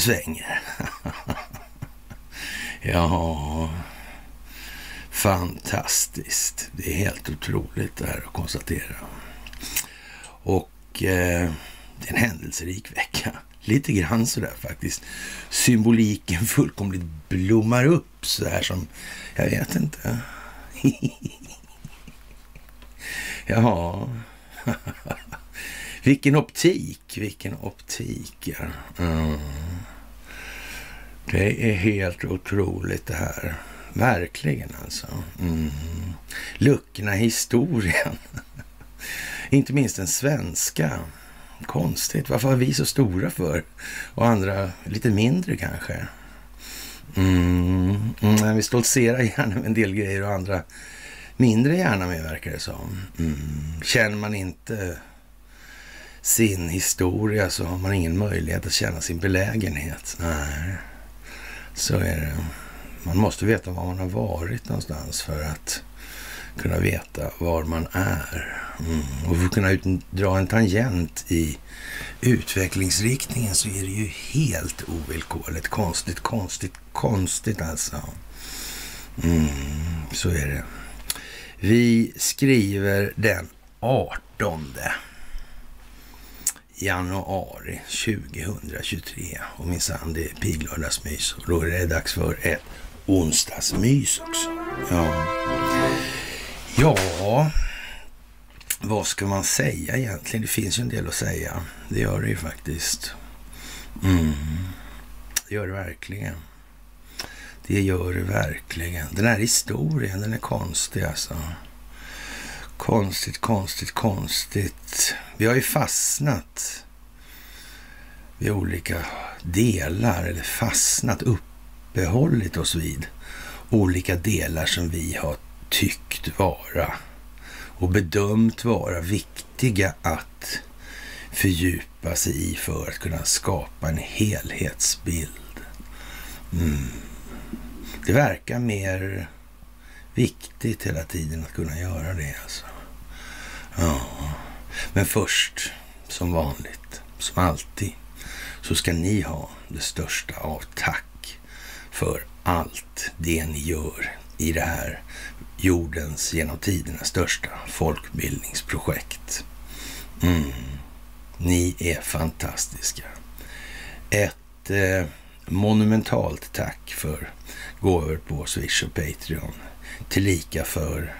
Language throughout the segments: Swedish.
det svänger. ja, fantastiskt. Det är helt otroligt det här att konstatera. Och eh, det är en händelserik vecka. Lite grann sådär faktiskt. Symboliken fullkomligt blommar upp så här som, jag vet inte. Jaha. vilken optik, vilken optik. Ja. Mm. Det är helt otroligt det här. Verkligen alltså. Mm. Luckorna i historien. Inte minst den svenska. Konstigt. Varför var vi så stora för? Och andra lite mindre kanske. Mm. Mm. Vi stoltserar gärna med en del grejer och andra mindre gärna med verkar det som. Mm. Känner man inte sin historia så har man ingen möjlighet att känna sin belägenhet. Nej, så är det. Man måste veta var man har varit någonstans för att kunna veta var man är. Mm. Och för att kunna ut, dra en tangent i utvecklingsriktningen så är det ju helt ovillkorligt. Konstigt, konstigt, konstigt alltså. Mm, så är det. Vi skriver den 18 januari 2023 och minsann det är piglördagsmys och då är det dags för ett onsdagsmys också. Ja. ja, vad ska man säga egentligen? Det finns ju en del att säga. Det gör det ju faktiskt. Mm. Det gör det verkligen. Det gör det verkligen. Den här historien, den är konstig alltså. Konstigt, konstigt, konstigt. Vi har ju fastnat vid olika delar, eller fastnat, uppehållit oss vid olika delar som vi har tyckt vara och bedömt vara viktiga att fördjupa sig i för att kunna skapa en helhetsbild. Mm. Det verkar mer viktigt hela tiden att kunna göra det. Alltså. Ja. Men först, som vanligt, som alltid, så ska ni ha det största av tack för allt det ni gör i det här jordens genom tiderna största folkbildningsprojekt. Mm. Ni är fantastiska. Ett eh, monumentalt tack för gåvor på Swish och Patreon. Tillika för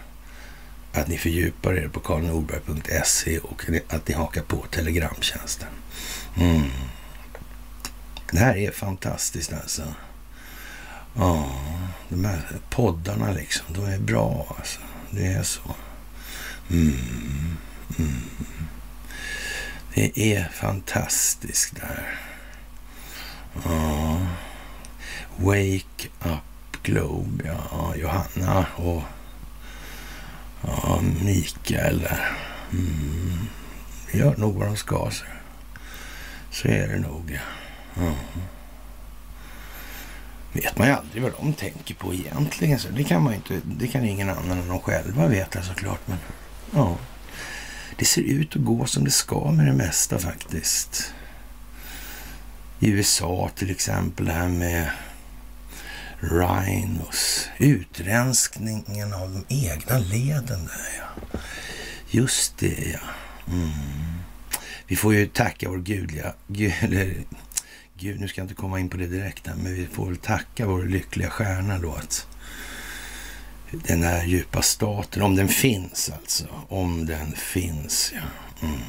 att ni fördjupar er på karlnorberg.se och att ni hakar på telegramtjänsten. Mm. Det här är fantastiskt alltså. Ja, de här poddarna liksom, de är bra alltså. Det är så. Mm. Mm. Det är fantastiskt där. Ja. Wake Up Globe, ja, Johanna och ja, Mikael där. Mm. Gör nog vad de ska. Så, så är det nog. Mm. Vet man ju aldrig vad de tänker på egentligen. Så det kan man inte. Det kan ingen annan än de själva veta såklart. Men ja, det ser ut att gå som det ska med det mesta faktiskt. I USA till exempel det här med Rhinos. Utrenskningen av de egna leden där ja. Just det ja. Mm. Vi får ju tacka vår gudliga, eller, gud nu ska jag inte komma in på det direkt här, men vi får väl tacka vår lyckliga stjärna då att den här djupa staten, om den finns alltså, om den finns ja. Mm.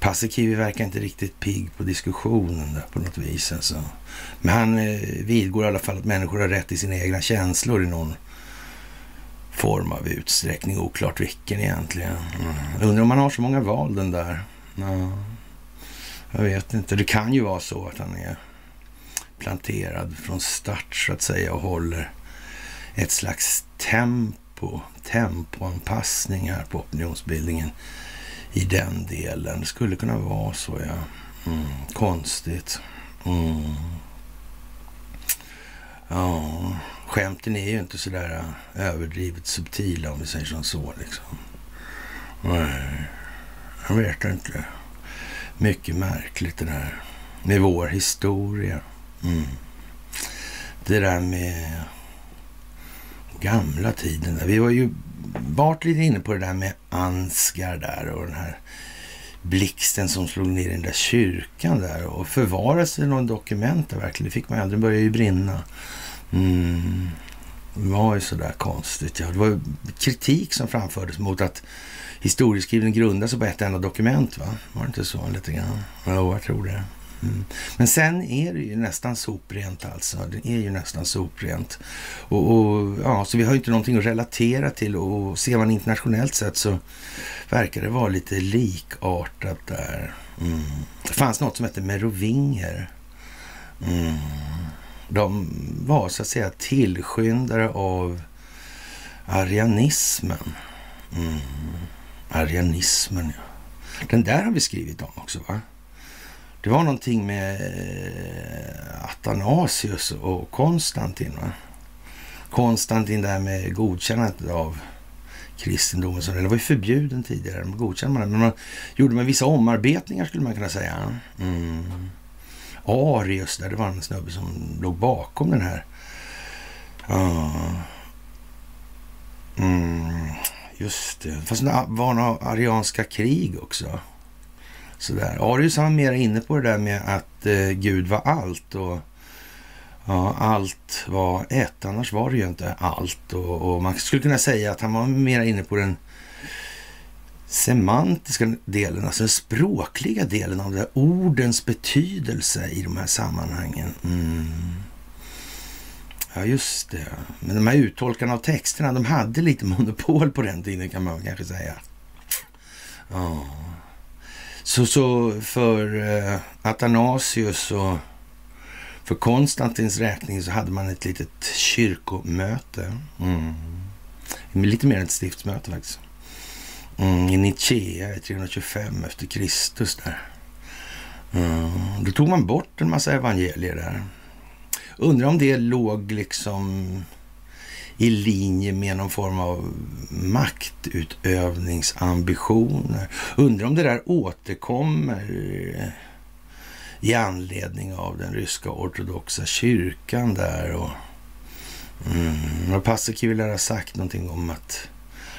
Paasikivi verkar inte riktigt pigg på diskussionen där på något vis. Alltså. Men han eh, vidgår i alla fall att människor har rätt i sina egna känslor i någon form av utsträckning. Oklart vilken egentligen. Mm. Undrar om han har så många val den där. Ja. Jag vet inte. Det kan ju vara så att han är planterad från start så att säga och håller ett slags tempo, tempoanpassning här på opinionsbildningen i den delen. Det skulle kunna vara så, ja. Mm, konstigt. Mm. Ja, skämten är ju inte sådär där äh, överdrivet subtila om vi säger som så liksom. Nej, jag vet inte. Mycket märkligt det där med vår historia. Mm. Det där med gamla tiden. Vi var ju varit lite inne på det där med Ansgar där och den här blixten som slog ner i den där kyrkan där och förvarades det någon dokument där verkligen? Det fick man aldrig, börja ju brinna. Mm. Det var ju sådär konstigt. Ja. Det var kritik som framfördes mot att historieskrivningen grundar sig på ett enda dokument. va? Var det inte så lite grann? Jo, jag tror det. Mm. Men sen är det ju nästan soprent alltså. Det är ju nästan soprent. Och, och, ja, så vi har ju inte någonting att relatera till och ser man internationellt sett så verkar det vara lite likartat där. Mm. Det fanns något som hette merovinger. Mm. De var så att säga tillskyndare av arianismen. Mm. Arianismen, ja. Den där har vi skrivit om också, va? Det var någonting med eh, Athanasius och Konstantin. Va? Konstantin där med godkännandet av kristendomen. Det var ju förbjuden tidigare, men godkände man det. Men man gjorde man vissa omarbetningar skulle man kunna säga. Mm. Arius där, det var en snubbe som låg bakom den här. Uh. Mm. Just det. Fast det var några arianska krig också. Sådär. Arius han var mer inne på det där med att eh, Gud var allt och ja, allt var ett. Annars var det ju inte allt. Och, och, man skulle kunna säga att han var mer inne på den semantiska delen, alltså den språkliga delen av det där. ordens betydelse i de här sammanhangen. Mm. Ja, just det. Men de här uttolkarna av texterna, de hade lite monopol på den tiden kan man kanske säga. Ja. Så, så för eh, Athanasius och för Konstantins räkning så hade man ett litet kyrkomöte. Mm. Lite mer än ett stiftsmöte faktiskt. Mm, I Nicea i 325 efter Kristus där. Mm. Då tog man bort en massa evangelier där. Undrar om det låg liksom i linje med någon form av maktutövningsambitioner. Undrar om det där återkommer eh, i anledning av den ryska ortodoxa kyrkan där. Och, mm, Paasikivi lär ha sagt någonting om att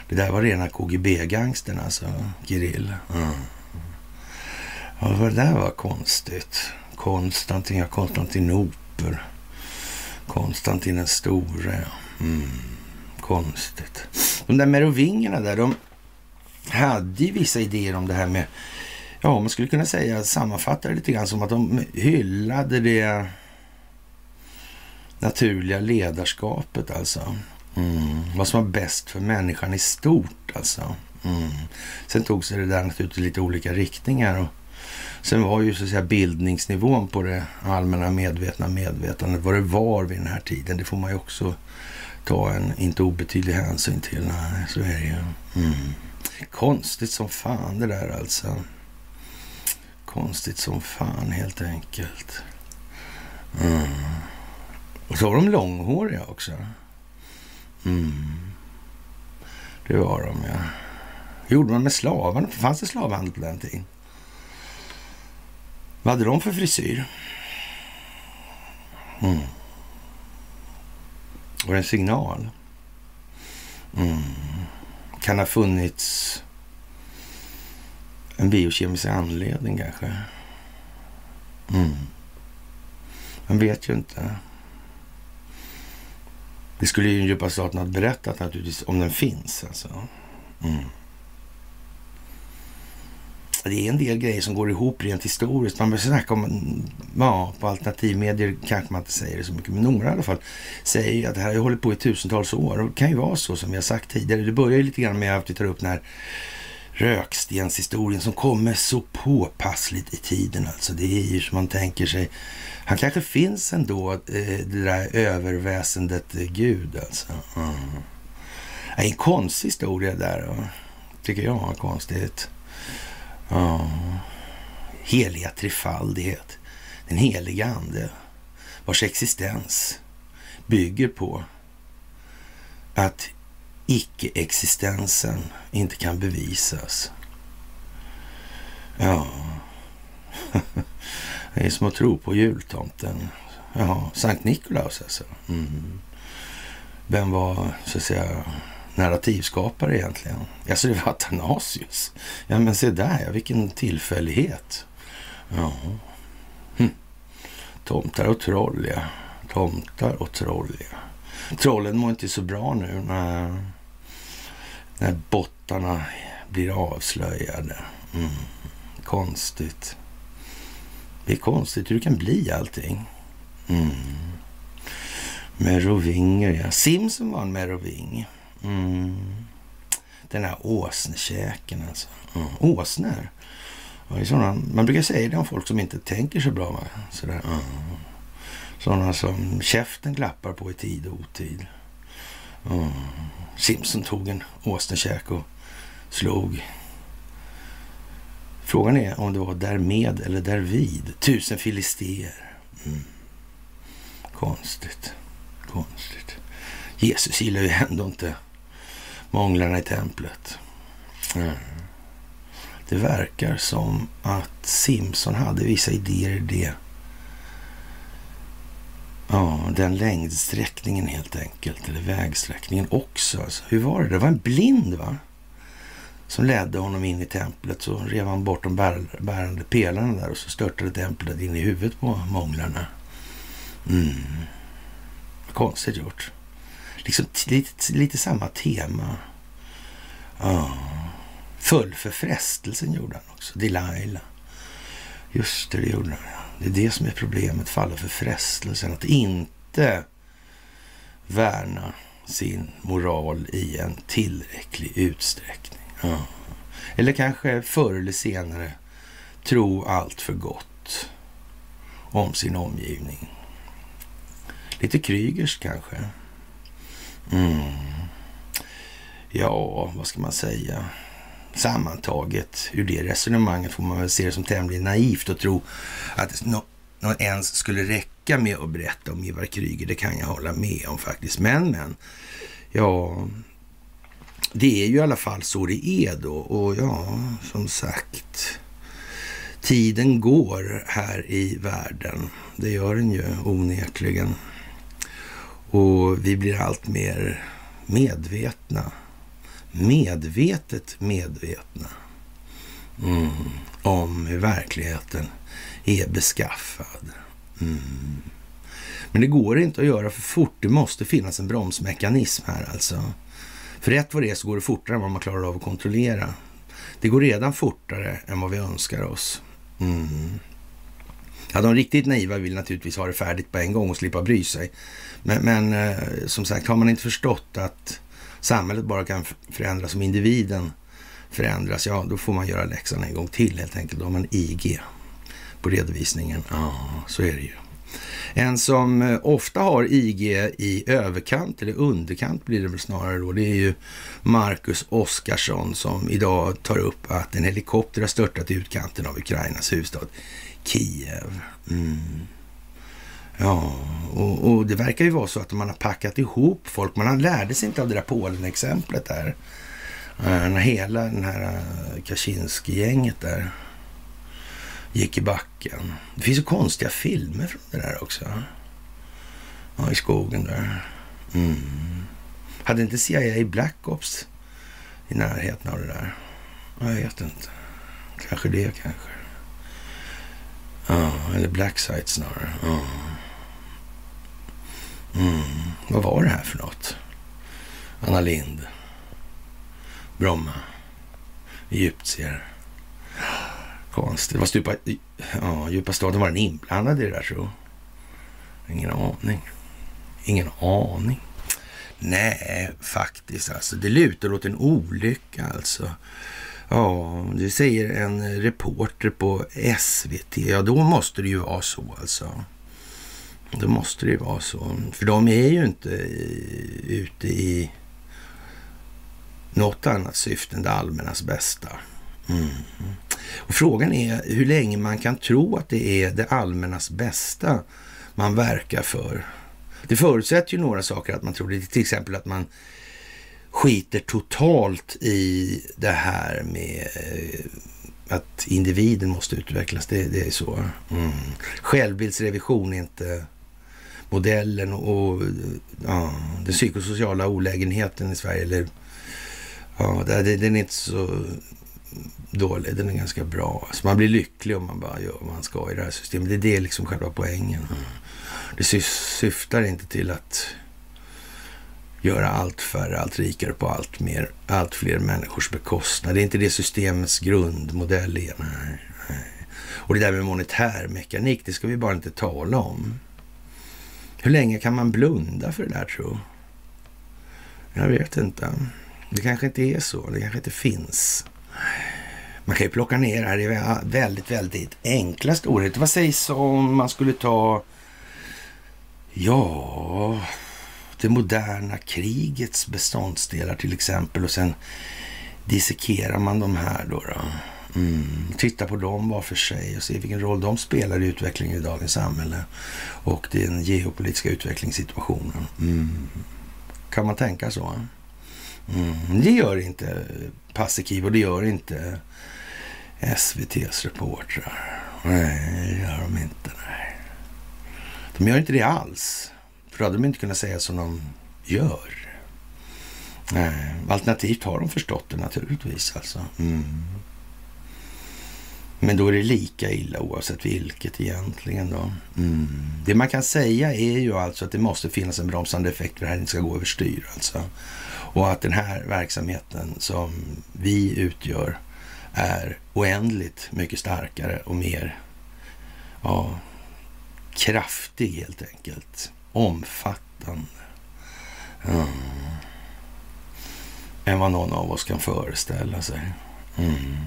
det där var rena KGB-gangstern, alltså Kirill. Mm. Ja, det där var konstigt. Konstantin, Konstantinopel. Konstantin den store. Mm, konstigt. De där merovingerna där, de hade ju vissa idéer om det här med, ja man skulle kunna säga, sammanfatta det lite grann som att de hyllade det naturliga ledarskapet alltså. Mm. Vad som var bäst för människan i stort alltså. Mm. Sen tog sig det där naturligtvis lite olika riktningar. Och sen var ju så att säga bildningsnivån på det allmänna medvetna medvetandet, vad det var vid den här tiden, det får man ju också ta en inte obetydlig hänsyn till. Nej, så är det ju. Mm. Konstigt som fan det där alltså. Konstigt som fan helt enkelt. Mm. Och så var de långhåriga också. Mm. Det var de ja. Hur gjorde man med slavarna? Fanns det slavhandel på den tiden? Vad hade de för frisyr? Mm. Var det en signal? Mm. Kan ha funnits en biokemisk anledning kanske. Mm. Man vet ju inte. Det skulle ju djupa staten ha berättat naturligtvis om den finns. Alltså. Mm. Det är en del grejer som går ihop rent historiskt. Man börjar snacka om, ja, på alternativmedier kanske man inte säger det så mycket, men några i alla fall säger ju att det här har hållit på i tusentals år. Och det kan ju vara så som vi har sagt tidigare. Det börjar ju lite grann med att vi tar upp den här rökstenshistorien som kommer så påpassligt i tiden. Alltså det är ju som man tänker sig. Han kanske finns ändå, eh, det där överväsendet eh, Gud alltså. Mm. Det är en konstig historia där, tycker jag. Konstigt. Ja. Heliga trefaldighet. Den heliga ande vars existens bygger på att icke-existensen inte kan bevisas. Ja, det är som att tro på jultomten. Ja, Sankt Nikolaus alltså. Mm. Vem var, så att säga, narrativskapare egentligen? Alltså det var Athanasius. Ja, men se där ja, vilken tillfällighet. Ja. Hm. Tomtar och troll, ja. Tomtar och troll, ja. Trollen mår inte så bra nu. Nej när bottarna blir avslöjade. Mm. Konstigt. Det är konstigt hur det kan bli allting. Mm. Merovinger, ja. Simson var en meroving. Mm. Den här åsnekäken alltså. Mm. Åsnor. Sådana, man brukar säga det om folk som inte tänker så bra. Va? Sådär. Mm. Sådana som käften klappar på i tid och otid. Mm. Simpson tog en åsnekäk och slog. Frågan är om det var därmed eller därvid. Tusen filister. Mm. Konstigt. Konstigt. Jesus gillar ju ändå inte månglarna i templet. Mm. Det verkar som att Simpson hade vissa idéer i det Ja, den längdsträckningen helt enkelt, eller vägsträckningen också. Alltså, hur var det? Det var en blind va? Som ledde honom in i templet. Så rev han bort de bär, bärande pelarna där och så störtade templet in i huvudet på månglarna. Mm. Konstigt gjort. Liksom lite, lite samma tema. Ja. Föll för frestelsen gjorde han också. Delilah. Just det, det gjorde han. Det är det som är problemet, falla för frestelsen att inte värna sin moral i en tillräcklig utsträckning. Ja. Eller kanske förr eller senare tro allt för gott om sin omgivning. Lite Krygers kanske. Mm. Ja, vad ska man säga? sammantaget ur det resonemanget får man väl se det som tämligen naivt att tro att någon nå ens skulle räcka med att berätta om Ivar Kryger. Det kan jag hålla med om faktiskt. Men, men, ja, det är ju i alla fall så det är då. Och ja, som sagt, tiden går här i världen. Det gör den ju onekligen. Och vi blir allt mer medvetna medvetet medvetna mm, om hur verkligheten är beskaffad. Mm. Men det går inte att göra för fort. Det måste finnas en bromsmekanism här alltså. För rätt vad det är så går det fortare än vad man klarar av att kontrollera. Det går redan fortare än vad vi önskar oss. Mm. Ja, de riktigt naiva vill naturligtvis ha det färdigt på en gång och slippa bry sig. Men, men eh, som sagt, har man inte förstått att samhället bara kan förändras om individen förändras, ja då får man göra läxan en gång till helt enkelt. Då har man IG på redovisningen. Ja, så är det ju. En som eh, ofta har IG i överkant, eller underkant blir det väl snarare då, det är ju Marcus Oskarsson som idag tar upp att en helikopter har störtat i utkanten av Ukrainas huvudstad Kiev. Mm. Ja, och, och, det verkar ju vara så att man har packat ihop folk. Man lärde sig inte av det där Polen-exemplet där. Eh, när hela den här eh, Kaczynski-gänget där gick i backen. Det finns ju konstiga filmer från det där också. Ja, i skogen där. Mm. Hade inte CIA Black Ops i närheten av det där? Jag vet inte. Kanske det kanske. Ja, eller Black Site snarare. Ja. Mm. Vad var det här för något? Anna Lind. Bromma. Egyptier. Konstigt. Det var stupa, ja, djupa staden, var den inblandad i det där så? Ingen aning. Ingen aning. Nej, faktiskt alltså. Det lutar åt en olycka alltså. Ja, det säger en reporter på SVT. Ja, då måste det ju vara så alltså. Då måste det ju vara så. För de är ju inte ute i något annat syfte än det allmännas bästa. Mm. Och Frågan är hur länge man kan tro att det är det allmännas bästa man verkar för. Det förutsätter ju några saker att man tror det. Till exempel att man skiter totalt i det här med eh, att individen måste utvecklas. Det, det är så. Mm. Självbildsrevision är inte modellen och ja, den psykosociala olägenheten i Sverige. Eller, ja, den är inte så dålig, den är ganska bra. Alltså man blir lycklig om man bara gör vad man ska i det här systemet. Det är det liksom själva poängen. Mm. Det syftar inte till att göra allt färre, allt rikare på allt mer, allt fler människors bekostnad. Det är inte det systemets grundmodell är. Nej, nej. Och det där med monetär mekanik, det ska vi bara inte tala om. Hur länge kan man blunda för det där tro? Jag vet inte. Det kanske inte är så. Det kanske inte finns. Man kan ju plocka ner det här i väldigt, väldigt enkla storheter. Vad sägs om man skulle ta, ja, det moderna krigets beståndsdelar till exempel och sen dissekerar man de här då. då. Mm. Titta på dem var för sig och se vilken roll de spelar i utvecklingen i dagens samhälle och den geopolitiska utvecklingssituationen. Mm. Kan man tänka så? Mm. Det gör inte Paasikivi och det gör inte SVTs reportrar. Nej, det gör de inte. Nej. De gör inte det alls. För då hade de inte kunnat säga som de gör. Nej. Alternativt har de förstått det naturligtvis. Alltså. Mm. Men då är det lika illa oavsett vilket egentligen. Då. Mm. Det man kan säga är ju alltså att det måste finnas en bromsande effekt för att det här inte ska gå överstyr. Alltså. Och att den här verksamheten som vi utgör är oändligt mycket starkare och mer ja, kraftig helt enkelt. Omfattande. Mm. Än vad någon av oss kan föreställa sig. Mm.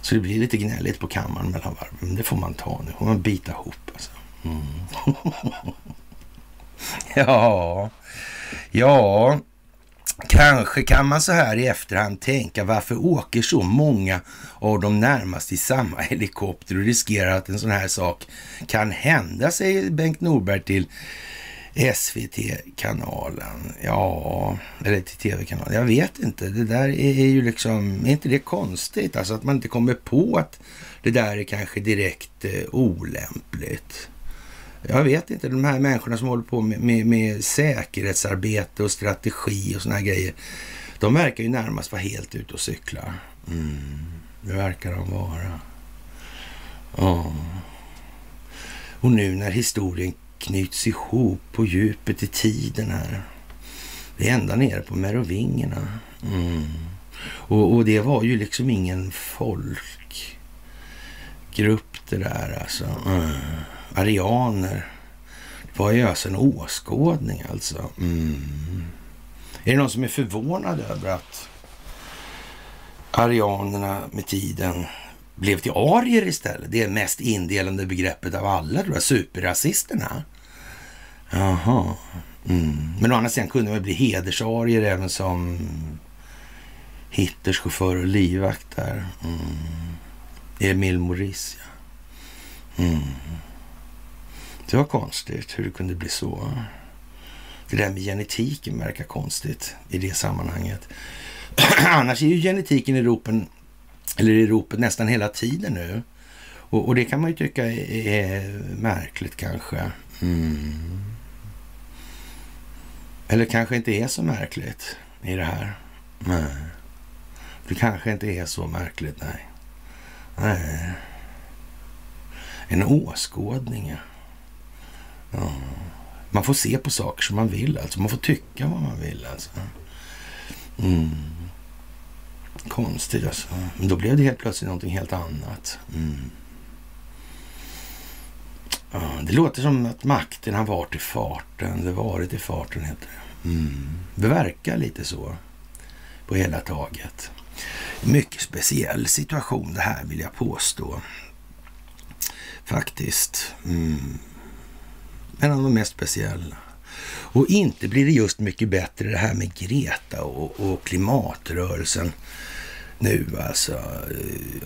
Så det blir lite gnälligt på kammaren mellan varven. Men det får man ta nu. får man bita ihop alltså. Mm. ja, ja. Kanske kan man så här i efterhand tänka varför åker så många av dem närmast i samma helikopter och riskerar att en sån här sak kan hända, säger Bengt Norberg till SVT-kanalen. Ja, eller till tv-kanalen. Jag vet inte. Det där är ju liksom, är inte det konstigt? Alltså att man inte kommer på att det där är kanske direkt eh, olämpligt. Jag vet inte, de här människorna som håller på med, med, med säkerhetsarbete och strategi och såna här grejer. De verkar ju närmast vara helt ute och cykla. Mm, det verkar de vara. Ja. Och nu när historien knyts ihop på djupet i tiden här. Det är ända nere på merovingerna. Mm. Och, och, det var ju liksom ingen folkgrupp det där alltså. Mm arianer. Det var ju alltså en åskådning alltså. Mm. Är det någon som är förvånad över att arianerna med tiden blev till arier istället. Det är mest indelande begreppet av alla, tror jag. Superrasisterna. Jaha. Mm. Men å andra sidan kunde man bli hedersarier även som Hitlers chaufför och livvakt där. Mm. Emil Maurice, ja. Mm. Det var konstigt hur det kunde bli så. Det där med genetiken verkar konstigt i det sammanhanget. Annars är ju genetiken i ropen, eller i ropet nästan hela tiden nu. Och, och, det kan man ju tycka är, är märkligt kanske. Mm. Eller kanske inte är så märkligt i det här. Nej. Det kanske inte är så märkligt, nej. Nej. En åskådning, ja. Man får se på saker som man vill, alltså. Man får tycka vad man vill, alltså. Mm. Konstigt, alltså. Men då blev det helt plötsligt någonting helt annat. Mm. Ja, det låter som att makten har varit i farten. Det varit i farten, heter det. Mm. Det verkar lite så på hela taget. Mycket speciell situation det här vill jag påstå. Faktiskt. Mm. En av de mest speciella. Och inte blir det just mycket bättre det här med Greta och, och klimatrörelsen nu alltså.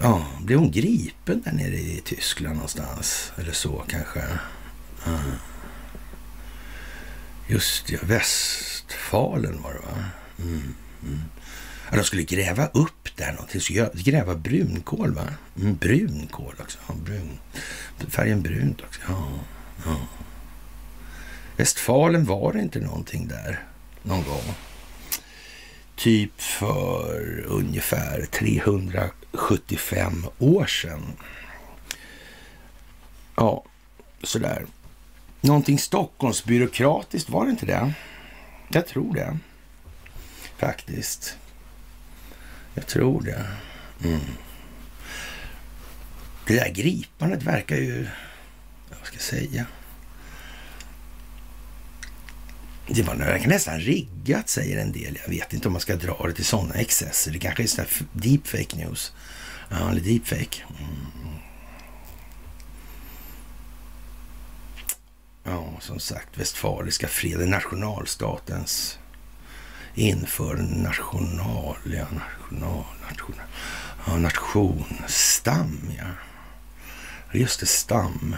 Ja, blev hon gripen där nere i Tyskland någonstans? Eller så kanske. Ja. Just ja, Västfalen var det va? Mm, mm. Ja, de skulle gräva upp där någonting. Skulle gräva brunkol va? Mm, brunkol också. Ja, brun. Färgen brunt också. Ja, ja. Västfalen var det inte någonting där någon gång. Typ för ungefär 375 år sedan. Ja, sådär. Någonting Stockholmsbyråkratiskt, var det inte det? Jag tror det. Faktiskt. Jag tror det. Mm. Det där gripandet verkar ju, vad ska jag säga? Det var verkar nästan riggat, säger en del. Jag vet inte om man ska dra det till sådana excesser. Det kanske är sån deepfake news. Ja, eller deepfake. Mm. Ja, som sagt, Västfaliska freden, nationalstatens inför national, ja, national, national, ja, nation, stam, ja. Just det, stam.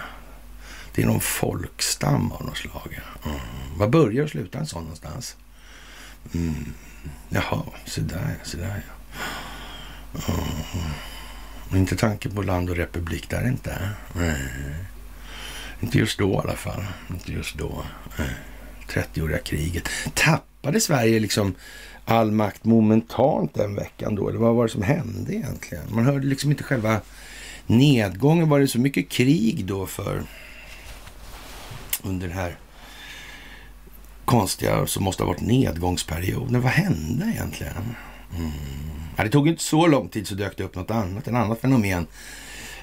Det är någon folkstam av något slag. Ja. Mm. Var börjar och slutar en sån någonstans? Mm. Jaha, så där, så där ja. Mm. Inte tanke på land och republik där inte. Nej. Inte just då i alla fall. Inte just då. 30-åriga kriget. Tappade Sverige liksom all makt momentant den veckan då? Eller vad var det som hände egentligen? Man hörde liksom inte själva nedgången. Var det så mycket krig då för under den här konstiga som måste ha varit nedgångsperioden? Vad hände egentligen? Mm. Ja, det tog inte så lång tid så dök det upp något annat, en annat fenomen.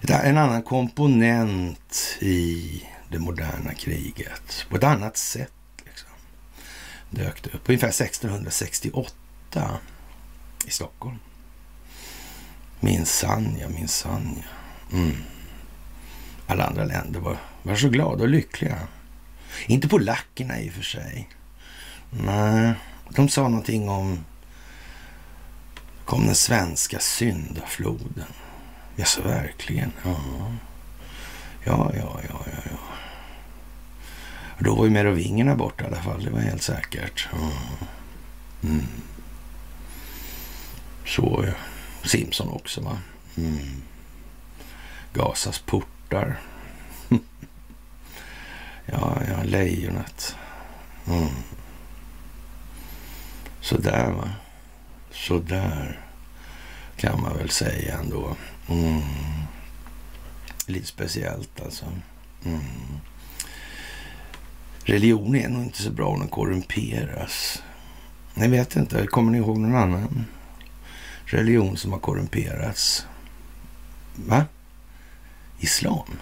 En annan komponent i det moderna kriget. På ett annat sätt liksom. dök det upp. Ungefär 1668 i Stockholm. Minsann ja, minsann ja. Mm. Alla andra länder var, var så glada och lyckliga. Inte polackerna i och för sig. Nej, de sa någonting om kom den svenska syndafloden. Ja, så verkligen. Ja. Ja, ja, ja, ja, ja. Då var ju merovingerna borta i alla fall, det var helt säkert. Ja. Mm. Så ja. Simpson också va. Mm. Gazas portar. ja, ja, lejonet. Mm. Sådär va. Sådär kan man väl säga ändå. Mm. Lite speciellt alltså. Mm. Religion är nog inte så bra om den korrumperas. Ni vet inte. Kommer ni ihåg någon annan religion som har korrumperats? Va? Islam?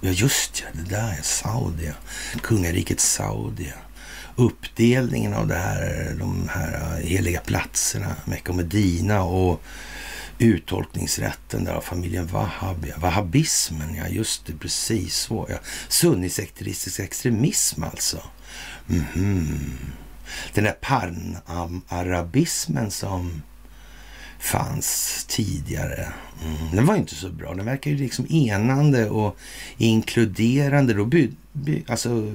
Ja, just ja. Det där är Saudi. Kungariket Saudi. Uppdelningen av det här, de här heliga platserna, Mecka och Medina och uttolkningsrätten där av familjen Wahhabia. Wahhabismen, ja just det, precis så ja. Sunnisekteristisk extremism alltså. Mm -hmm. Den där pan-arabismen som fanns tidigare. Mm. Den var inte så bra. Den verkar ju liksom enande och inkluderande. Då by, by, alltså,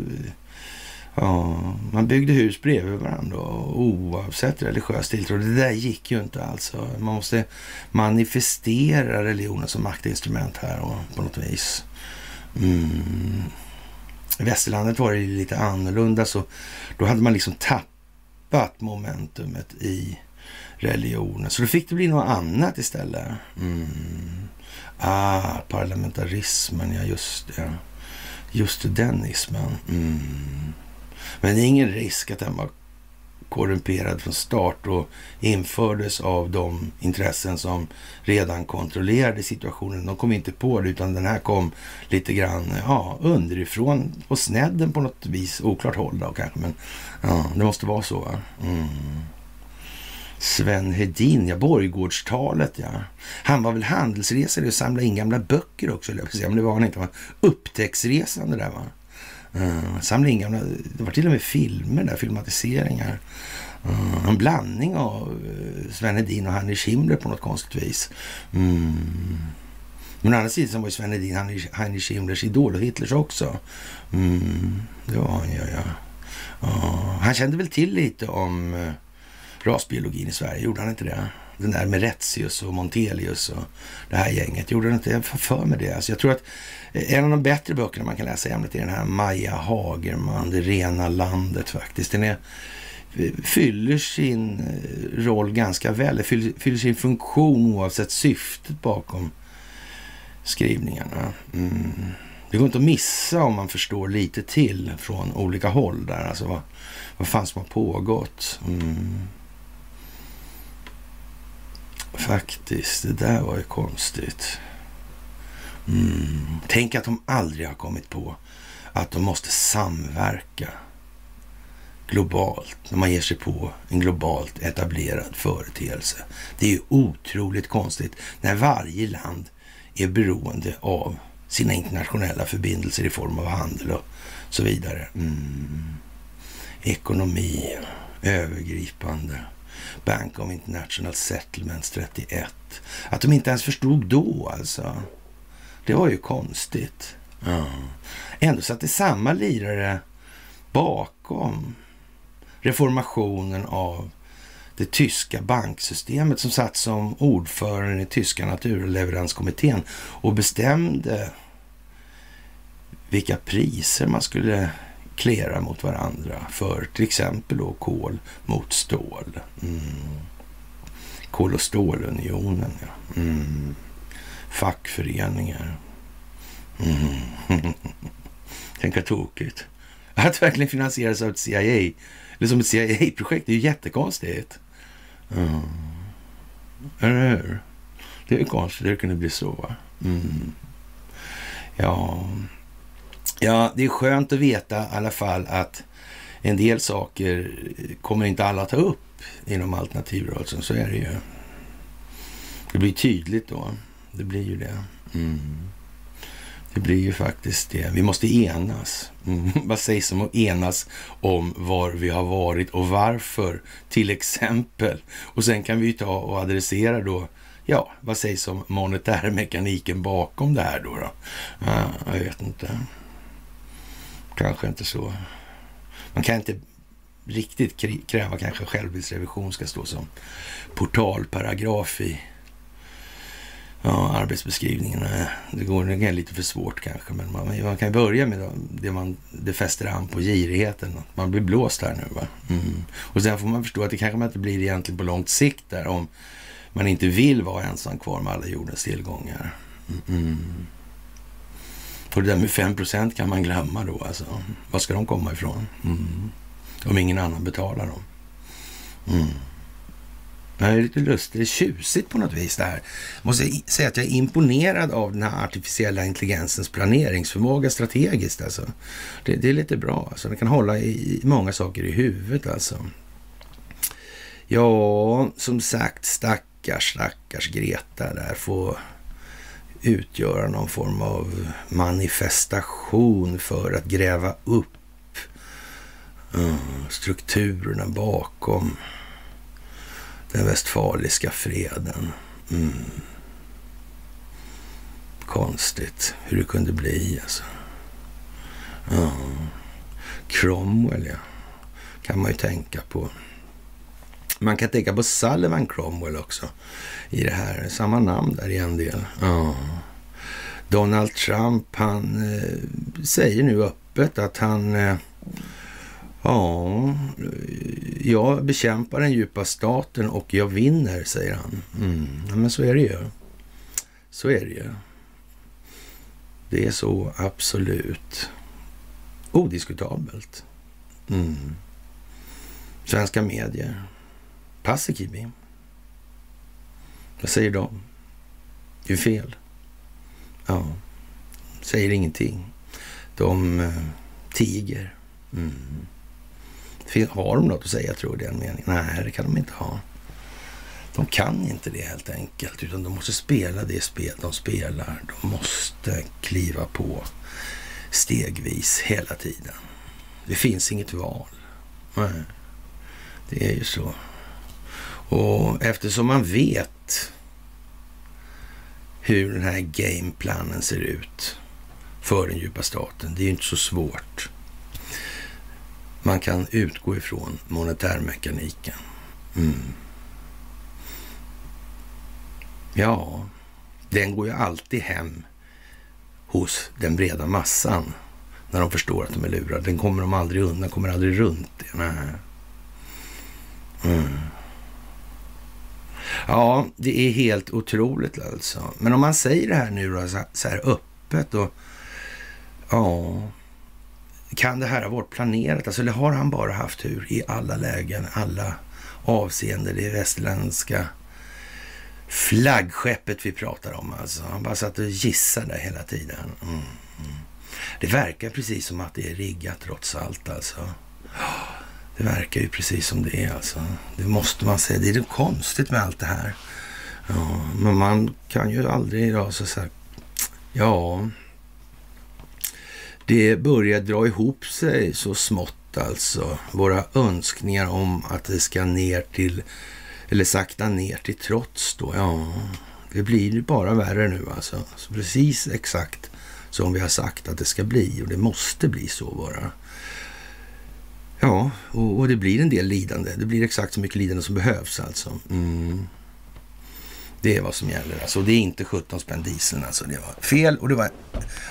ja, man byggde hus bredvid varandra oavsett religiös tilltro. Det där gick ju inte alls. Man måste manifestera religionen som maktinstrument här och på något vis. Mm. I västerlandet var det lite annorlunda, så då hade man liksom tappat momentumet i religionen. Så då fick det bli något annat istället. Mm. Ah, parlamentarismen, ja just det. Just det, den ismen. Mm. Men det är ingen risk att den var korrumperad från start och infördes av de intressen som redan kontrollerade situationen. De kom inte på det, utan den här kom lite grann ja, underifrån och snedden på något vis. Oklart håll då kanske, men ja, det måste vara så. Mm. Sven Hedin, ja, Borgårdstalet, ja. Han var väl handelsresare och samlade in gamla böcker också, eller jag men det var han inte. Han var upptäcktsresande där, va. Uh, samlade in gamla, det var till och med filmer där, filmatiseringar. Uh, en blandning av uh, Sven Hedin och Heinrich Himmler på något konstigt vis. Mm. Men å andra sidan var ju Sven Hedin Heinrich Himmlers idol och Hitlers också. Mm. Det var han, ja, ja. Uh, han kände väl till lite om uh, rasbiologin i Sverige, gjorde han inte det? Den där med Retzius och Montelius och det här gänget, gjorde han inte? det? Jag får för mig det. Alltså jag tror att eh, en av de bättre böckerna man kan läsa i ämnet är den här Maja Hagerman, Det rena landet faktiskt. Den är, eh, fyller sin eh, roll ganska väl, Den fyller, fyller sin funktion oavsett syftet bakom skrivningarna. Mm. Det går inte att missa om man förstår lite till från olika håll där. Alltså vad, vad fan som har pågått. Mm. Faktiskt, det där var ju konstigt. Mm. Tänk att de aldrig har kommit på att de måste samverka globalt när man ger sig på en globalt etablerad företeelse. Det är ju otroligt konstigt när varje land är beroende av sina internationella förbindelser i form av handel och så vidare. Mm. Ekonomi, övergripande. Bank of International Settlements 31. Att de inte ens förstod då alltså. Det var ju konstigt. Ja. Ändå satt det samma lirare bakom reformationen av det tyska banksystemet som satt som ordförande i tyska naturleveranskommittén och bestämde vilka priser man skulle klera mot varandra för till exempel då kol mot stål. Mm. Kol och stålunionen, ja. Mm. Fackföreningar. Mm. Tänk vad tokigt. Att verkligen finansieras av ett CIA, eller som ett CIA-projekt, det är ju jättekonstigt. Mm. Eller hur? Det är ju konstigt, det kunde bli så. Mm. Ja, Ja, det är skönt att veta i alla fall att en del saker kommer inte alla ta upp inom alternativrörelsen. Så är det ju. Det blir tydligt då. Det blir ju det. Mm. Det blir ju faktiskt det. Vi måste enas. Mm. Vad sägs om att enas om var vi har varit och varför, till exempel. Och sen kan vi ta och adressera då, ja, vad sägs om monetärmekaniken bakom det här då? då? Ja, jag vet inte. Kanske inte så. Man kan inte riktigt kräva kanske självbildsrevision ska stå som portalparagraf i ja, arbetsbeskrivningen. Eh, det går det är lite för svårt kanske, men man, man kan börja med det man det fäster an på girigheten. Man blir blåst här nu. Va? Mm. Och sen får man förstå att det kanske man inte blir egentligen på långt sikt där om man inte vill vara ensam kvar med alla jordens tillgångar. Mm. Och det där med 5 procent kan man glömma då alltså. Var ska de komma ifrån? Mm. Om ingen annan betalar dem. Mm. Det är lite lustigt, det är tjusigt på något vis det här. Jag måste säga att jag är imponerad av den här artificiella intelligensens planeringsförmåga strategiskt alltså. Det, det är lite bra alltså. Den kan hålla i många saker i huvudet alltså. Ja, som sagt, stackars, stackars Greta där Får utgöra någon form av manifestation för att gräva upp eh, strukturerna bakom den västfaliska freden. Mm. Konstigt hur det kunde bli alltså. Ja. Cromwell, ja. Kan man ju tänka på. Man kan tänka på Sullivan Cromwell också i det här. Samma namn där i en del. Ja. Donald Trump, han eh, säger nu öppet att han eh, Ja, jag bekämpar den djupa staten och jag vinner, säger han. Mm. Ja, men så är det ju. Så är det ju. Det är så absolut odiskutabelt. Mm. Svenska medier. Paasikivi. Vad säger de? Det är fel. Ja, säger ingenting. De eh, tiger. Mm. Har de något att säga tror du den meningen? Nej, det kan de inte ha. De kan inte det helt enkelt, utan de måste spela det spel de spelar. De måste kliva på stegvis hela tiden. Det finns inget val. Nej, det är ju så. Och eftersom man vet hur den här gameplanen ser ut för den djupa staten, det är ju inte så svårt man kan utgå ifrån monetärmekaniken. Mm. Ja, den går ju alltid hem hos den breda massan när de förstår att de är lurade. Den kommer de aldrig undan, kommer aldrig runt det. Nej. Mm. Ja, det är helt otroligt alltså. Men om man säger det här nu då, så här öppet och ja, kan det här ha varit planerat? Alltså, eller har han bara haft tur i alla lägen, alla avseenden? Det västerländska flaggskeppet vi pratar om alltså. Han bara satt och gissade hela tiden. Mm, mm. Det verkar precis som att det är riggat trots allt alltså. Det verkar ju precis som det är alltså. Det måste man säga. Det är konstigt med allt det här. Ja, men man kan ju aldrig idag så sagt, ja, det börjar dra ihop sig så smått alltså. Våra önskningar om att det ska ner till, eller sakta ner till trots då. Ja, det blir bara värre nu alltså. Så precis exakt som vi har sagt att det ska bli och det måste bli så bara. Ja, och, och det blir en del lidande. Det blir exakt så mycket lidande som behövs alltså. Mm. Det är vad som gäller. Alltså, det är inte 17 spänn dieseln. Alltså, det var fel och det var,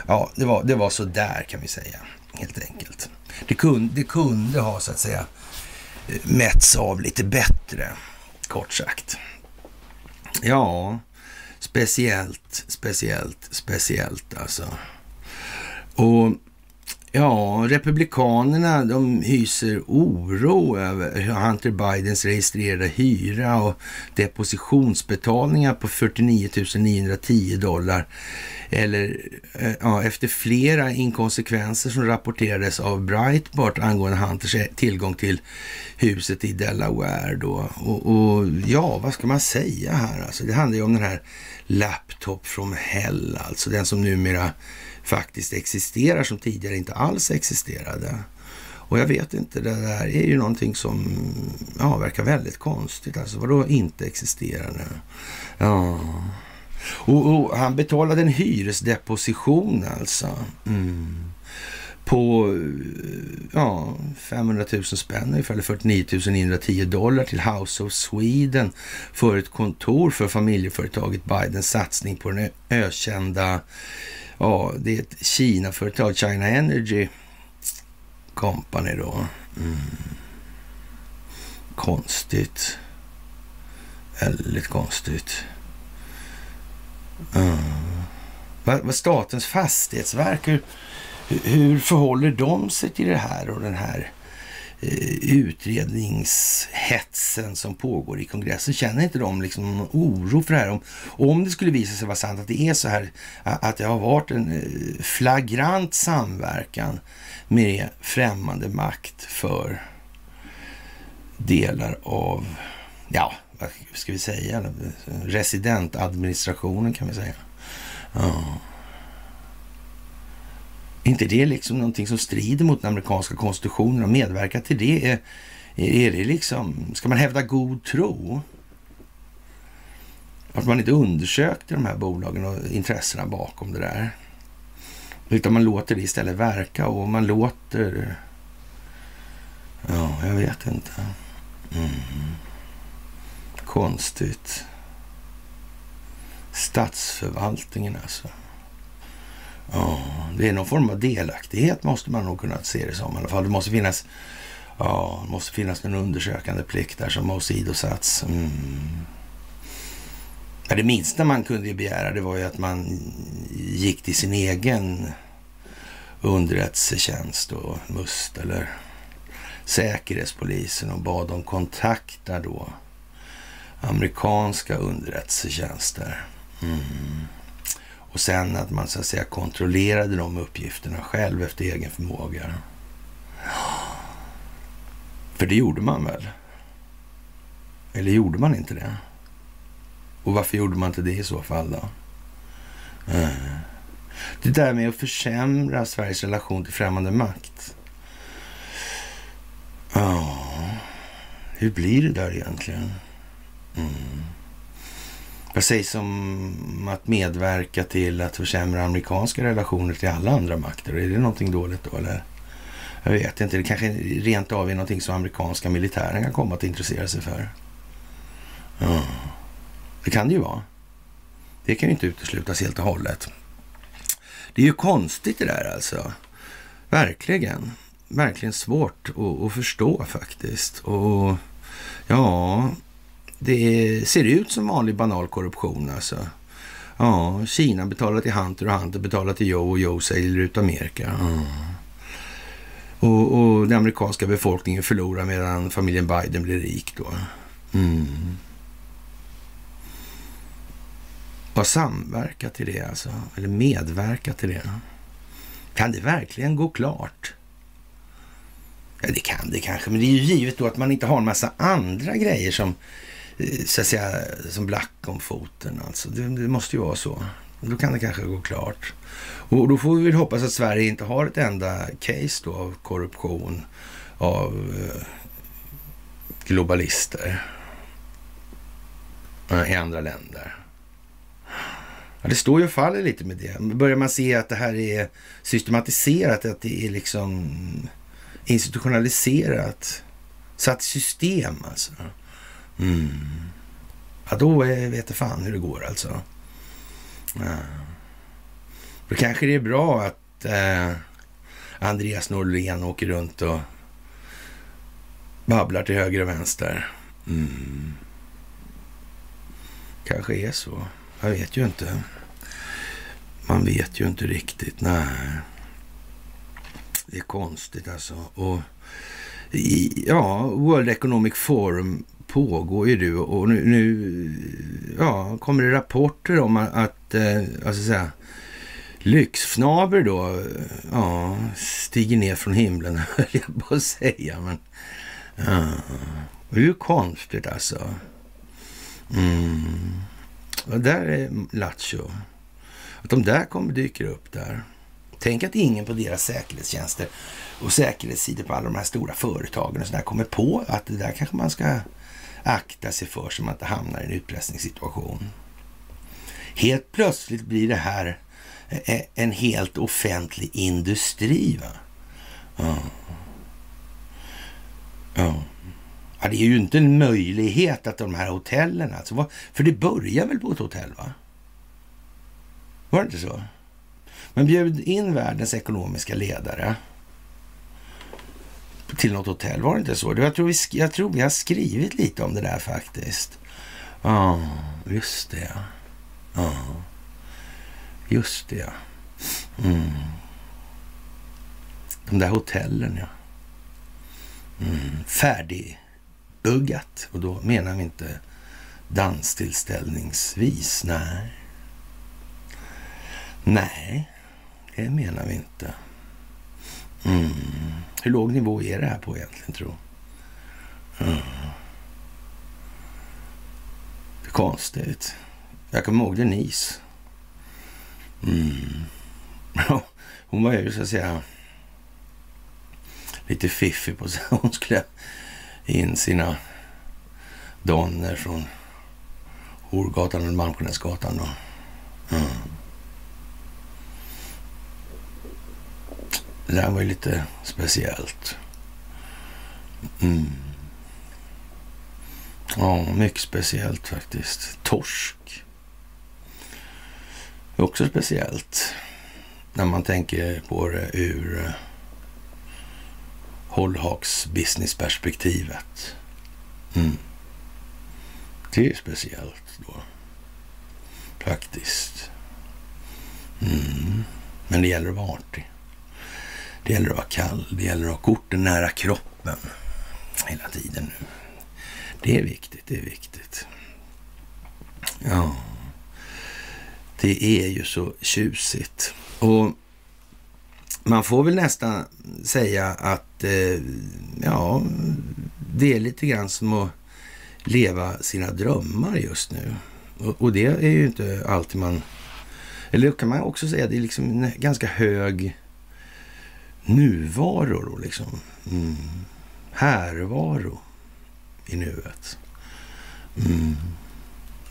ja, det var, det var så där kan vi säga. Helt enkelt. Det kunde, det kunde ha så att säga eh, mätts av lite bättre, kort sagt. Ja, speciellt, speciellt, speciellt alltså. Och Ja, Republikanerna de hyser oro över Hunter Bidens registrerade hyra och depositionsbetalningar på 49 910 dollar. Eller eh, ja, efter flera inkonsekvenser som rapporterades av Breitbart angående Hunters tillgång till huset i Delaware. Då. Och, och ja, vad ska man säga här? Alltså, det handlar ju om den här Laptop från Hell, alltså den som numera faktiskt existerar som tidigare inte alls existerade. Och jag vet inte, det där är ju någonting som ja, verkar väldigt konstigt. Alltså vadå inte existerande? Ja. Och, och, han betalade en hyresdeposition alltså. Mm. På ja, 500 000 spänn ungefär, eller 49 910 dollar till House of Sweden för ett kontor för familjeföretaget Bidens satsning på den ökända Ja, det är ett Kina-företag, China Energy Company då. Mm. Konstigt. Väldigt konstigt. Mm. Vad, vad Statens fastighetsverk, hur, hur förhåller de sig till det här och den här Eh, Eh, utredningshetsen som pågår i kongressen. Känner inte de liksom någon oro för det här? Om, om det skulle visa sig vara sant att det är så här, att det har varit en eh, flagrant samverkan med främmande makt för delar av, ja, vad ska vi säga, residentadministrationen kan vi säga. Ja inte det liksom någonting som strider mot den amerikanska konstitutionen och medverka till det? Är, är det liksom, ska man hävda god tro? Att man inte undersökte de här bolagen och intressena bakom det där. Utan man låter det istället verka och man låter... Ja, jag vet inte. Mm. Konstigt. Statsförvaltningen alltså. Ja, det är någon form av delaktighet måste man nog kunna se det som i alla fall. Det måste finnas, ja, det måste finnas en undersökande plikt där som har åsidosatts. Mm. Ja, det minsta man kunde begära det var ju att man gick till sin egen underrättelsetjänst och MUST eller Säkerhetspolisen och bad dem kontakta då amerikanska underrättelsetjänster. Mm. Och sen att man så att säga kontrollerade de uppgifterna själv efter egen förmåga. För det gjorde man väl? Eller gjorde man inte det? Och varför gjorde man inte det i så fall då? Eh. Det där med att försämra Sveriges relation till främmande makt. Ja, hur blir det där egentligen? Mm. Vad sägs om att medverka till att försämra amerikanska relationer till alla andra makter? Är det någonting dåligt då eller? Jag vet inte. Det kanske rent av är någonting som amerikanska militären kan komma att intressera sig för. Ja. Det kan det ju vara. Det kan ju inte uteslutas helt och hållet. Det är ju konstigt det där alltså. Verkligen. Verkligen svårt att, att förstå faktiskt. Och ja, det ser ut som vanlig banal korruption alltså. Ja, Kina betalar till Hunter och Hunter betalar till Joe och Joe säljer ut Amerika. Ja. Och, och den amerikanska befolkningen förlorar medan familjen Biden blir rik då. Mm. Bara samverka till det alltså, eller medverka till det. Kan det verkligen gå klart? Ja, det kan det kanske, men det är ju givet då att man inte har en massa andra grejer som Eh, så att säga som black om foten. Alltså. Det, det måste ju vara så. Då kan det kanske gå klart. Och då får vi väl hoppas att Sverige inte har ett enda case då av korruption av eh, globalister eh, i andra länder. Ja, det står ju och faller lite med det. Börjar man se att det här är systematiserat, att det är liksom institutionaliserat, satt system alltså. Mm. Ja, då är, vet jag fan hur det går alltså. Ja. Då kanske det är bra att eh, Andreas Norlén åker runt och babblar till höger och vänster. Mm. Kanske är så. Jag vet ju inte. Man vet ju inte riktigt. Nej. Det är konstigt alltså. Och ja, World Economic Forum pågår ju du och nu, nu ja, kommer det rapporter om att, att alltså säga, lyxfnaber då, eh, ja, stiger ner från himlen, höll jag på att säga. Men, ja, det är ju konstigt alltså. Mm. Och där är Lattjo. Att de där kommer dyker upp där. Tänk att ingen på deras säkerhetstjänster och säkerhetssidor på alla de här stora företagen och sådär kommer på att det där kanske man ska akta sig för så man inte hamnar i en utpressningssituation. Helt plötsligt blir det här eh, eh, en helt offentlig industri. Va? Ja. ja. Ja, det är ju inte en möjlighet att de här hotellen, alltså, för det börjar väl på ett hotell? va? Var det inte så? Man bjöd in världens ekonomiska ledare till något hotell, var det inte så? Jag tror vi, jag tror vi har skrivit lite om det där faktiskt. Ja, just det. Ja, just det. Ja. Mm. De där hotellen, ja. Mm. Färdigbuggat. Och då menar vi inte danstillställningsvis. Nej. Nej, det menar vi inte. Mm. Hur låg nivå är det här på egentligen, tro? Mm. Konstigt. Jag kommer ihåg Denise. Mm. Hon var ju så att säga lite fiffig på sig. Hon skulle in sina donner från Horgatan och Malmskillnadsgatan. Mm. Det där var ju lite speciellt. Mm. Ja, mycket speciellt faktiskt. Torsk. Också speciellt. När man tänker på det ur eh, Hållhaks businessperspektivet. Mm. Det är speciellt då. Faktiskt. Mm. Men det gäller att vara artig. Det gäller att vara kall. Det gäller att ha korten nära kroppen hela tiden nu. Det är viktigt, det är viktigt. Ja, det är ju så tjusigt. Och man får väl nästan säga att eh, ja, det är lite grann som att leva sina drömmar just nu. Och, och det är ju inte alltid man... Eller kan man också säga att det är liksom en ganska hög nuvaro och liksom. Mm. Härvaro i nuet. Mm.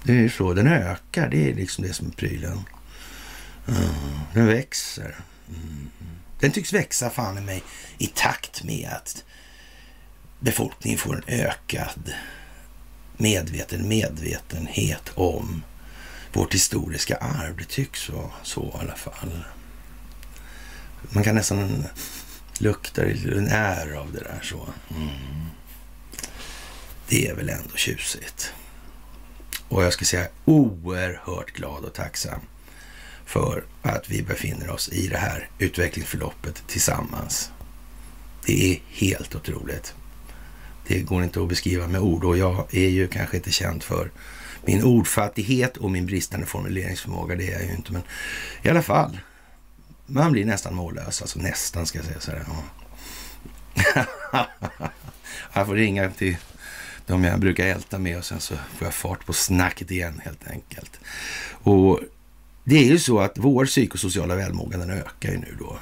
Det är så, den ökar. Det är liksom det som är prylen. Mm. Den växer. Mm. Den tycks växa fan i mig i takt med att befolkningen får en ökad medveten medvetenhet om vårt historiska arv. Det tycks vara så i alla fall. Man kan nästan lukta en är av det där så. Mm. Det är väl ändå tjusigt. Och jag ska säga oerhört glad och tacksam för att vi befinner oss i det här utvecklingsförloppet tillsammans. Det är helt otroligt. Det går inte att beskriva med ord och jag är ju kanske inte känd för min ordfattighet och min bristande formuleringsförmåga. Det är jag ju inte, men i alla fall. Man blir nästan mållös, alltså nästan ska jag säga så här. Ja. jag får ringa till de jag brukar älta med och sen så får jag fart på snacket igen helt enkelt. Och det är ju så att vår psykosociala välmåga den ökar ju nu då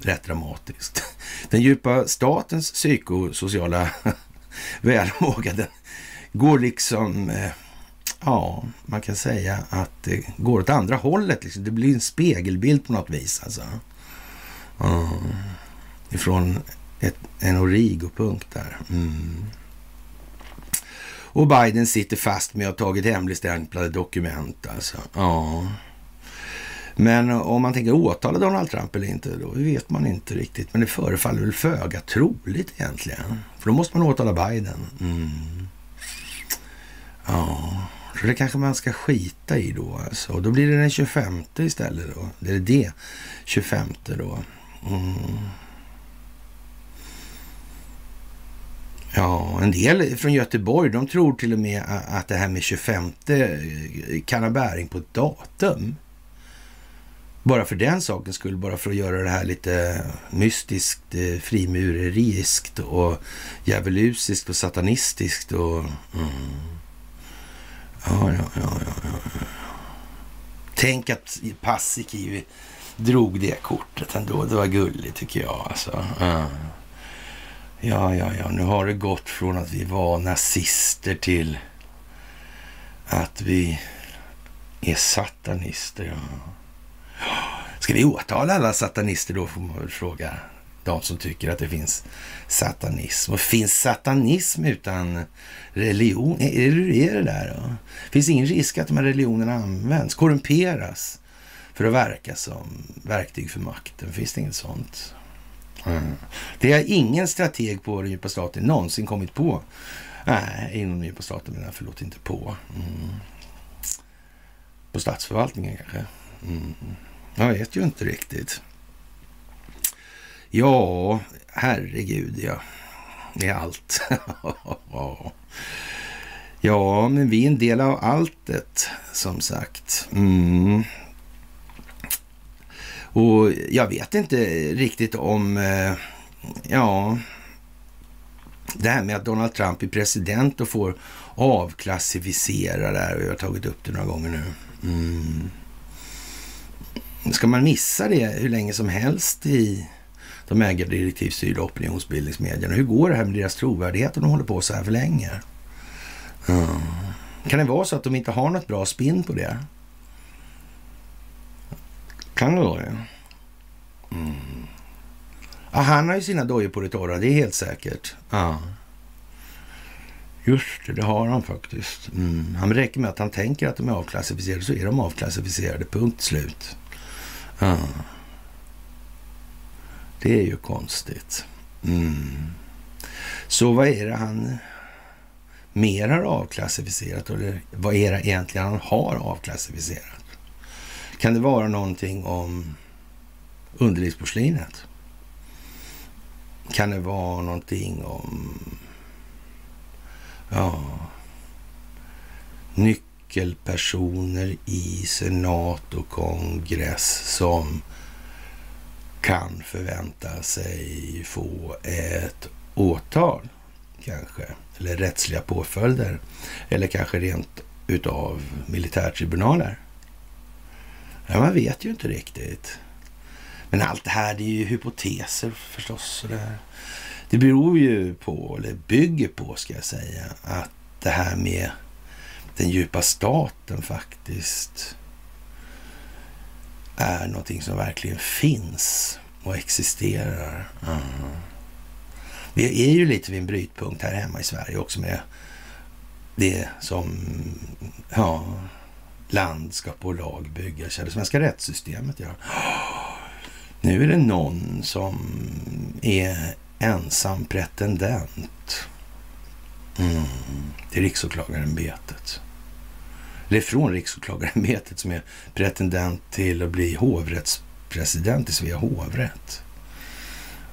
rätt dramatiskt. Den djupa statens psykosociala välmåga den går liksom, eh, ja, man kan säga att det går åt andra hållet. Liksom. Det blir en spegelbild på något vis alltså. Mm. Ifrån ett, en origopunkt där. Mm. Och Biden sitter fast med att ha tagit hemligstämplade dokument alltså. Ja. Men om man tänker åtala Donald Trump eller inte, då vet man inte riktigt. Men det förefaller väl föga troligt egentligen. För då måste man åtala Biden. Mm. Ja, så det kanske man ska skita i då alltså. Och då blir det den 25 istället då. Det är det 25 då. Mm. Ja, en del från Göteborg, de tror till och med att det här med 25 eh, kan ha bäring på ett datum. Bara för den sakens skull, bara för att göra det här lite mystiskt, eh, frimureriskt och djävulusiskt och satanistiskt och... Mm. Ja, ja, ja, ja, ja. Tänk att Paasikivi drog det kortet ändå. Det var gulligt tycker jag alltså. Ja. ja, ja, ja, nu har det gått från att vi var nazister till att vi är satanister. Ja. Ska vi åtala alla satanister då, får man väl fråga. De som tycker att det finns satanism. Och finns satanism utan religion? Är det är det där då? Finns ingen risk att de här religionerna används, korrumperas för att verka som verktyg för makten? Finns det inget sånt? Mm. Det har ingen strateg på den djupa staten någonsin kommit på. Nej, inom den djupa staten menar jag, förlåt, inte på. Mm. På statsförvaltningen kanske. Mm. Jag vet ju inte riktigt. Ja, herregud ja. Det är allt. ja, men vi är en del av alltet, som sagt. Mm. Och jag vet inte riktigt om... Eh, ja... det här med att Donald Trump är president och får avklassificera det här. Vi har tagit upp det några gånger nu. Mm. Ska man missa det hur länge som helst i de ägardirektivstyrda opinionsbildningsmedierna? Hur går det här med deras trovärdighet om de håller på så här för länge? Mm. Kan det vara så att de inte har något bra spinn på det? Kan det vara det? Mm. Ja, han har ju sina dojor på det torra, det är helt säkert. Ja. Just det, det har han faktiskt. Mm. Han räcker med att han tänker att de är avklassificerade så är de avklassificerade, punkt slut. Ja. Det är ju konstigt. Mm. Så vad är det han mer har avklassificerat? Eller vad är det egentligen han har avklassificerat? Kan det vara någonting om underlivsporslinet? Kan det vara någonting om ja, nyckelpersoner i senat och kongress som kan förvänta sig få ett åtal kanske, eller rättsliga påföljder, eller kanske rent utav militärtribunaler. Ja, man vet ju inte riktigt. Men allt det här det är ju hypoteser förstås. Det, det beror ju på, eller bygger på ska jag säga, att det här med den djupa staten faktiskt är någonting som verkligen finns och existerar. Mm. Vi är ju lite vid en brytpunkt här hemma i Sverige också med det som ja, land ska på lag byggas. Det svenska rättssystemet gör. Nu är det någon som är ensam pretendent mm, till riksåklagarämbetet. Eller från riksåklagarämbetet som är pretendent till att bli hovrättspresident i Svea hovrätt.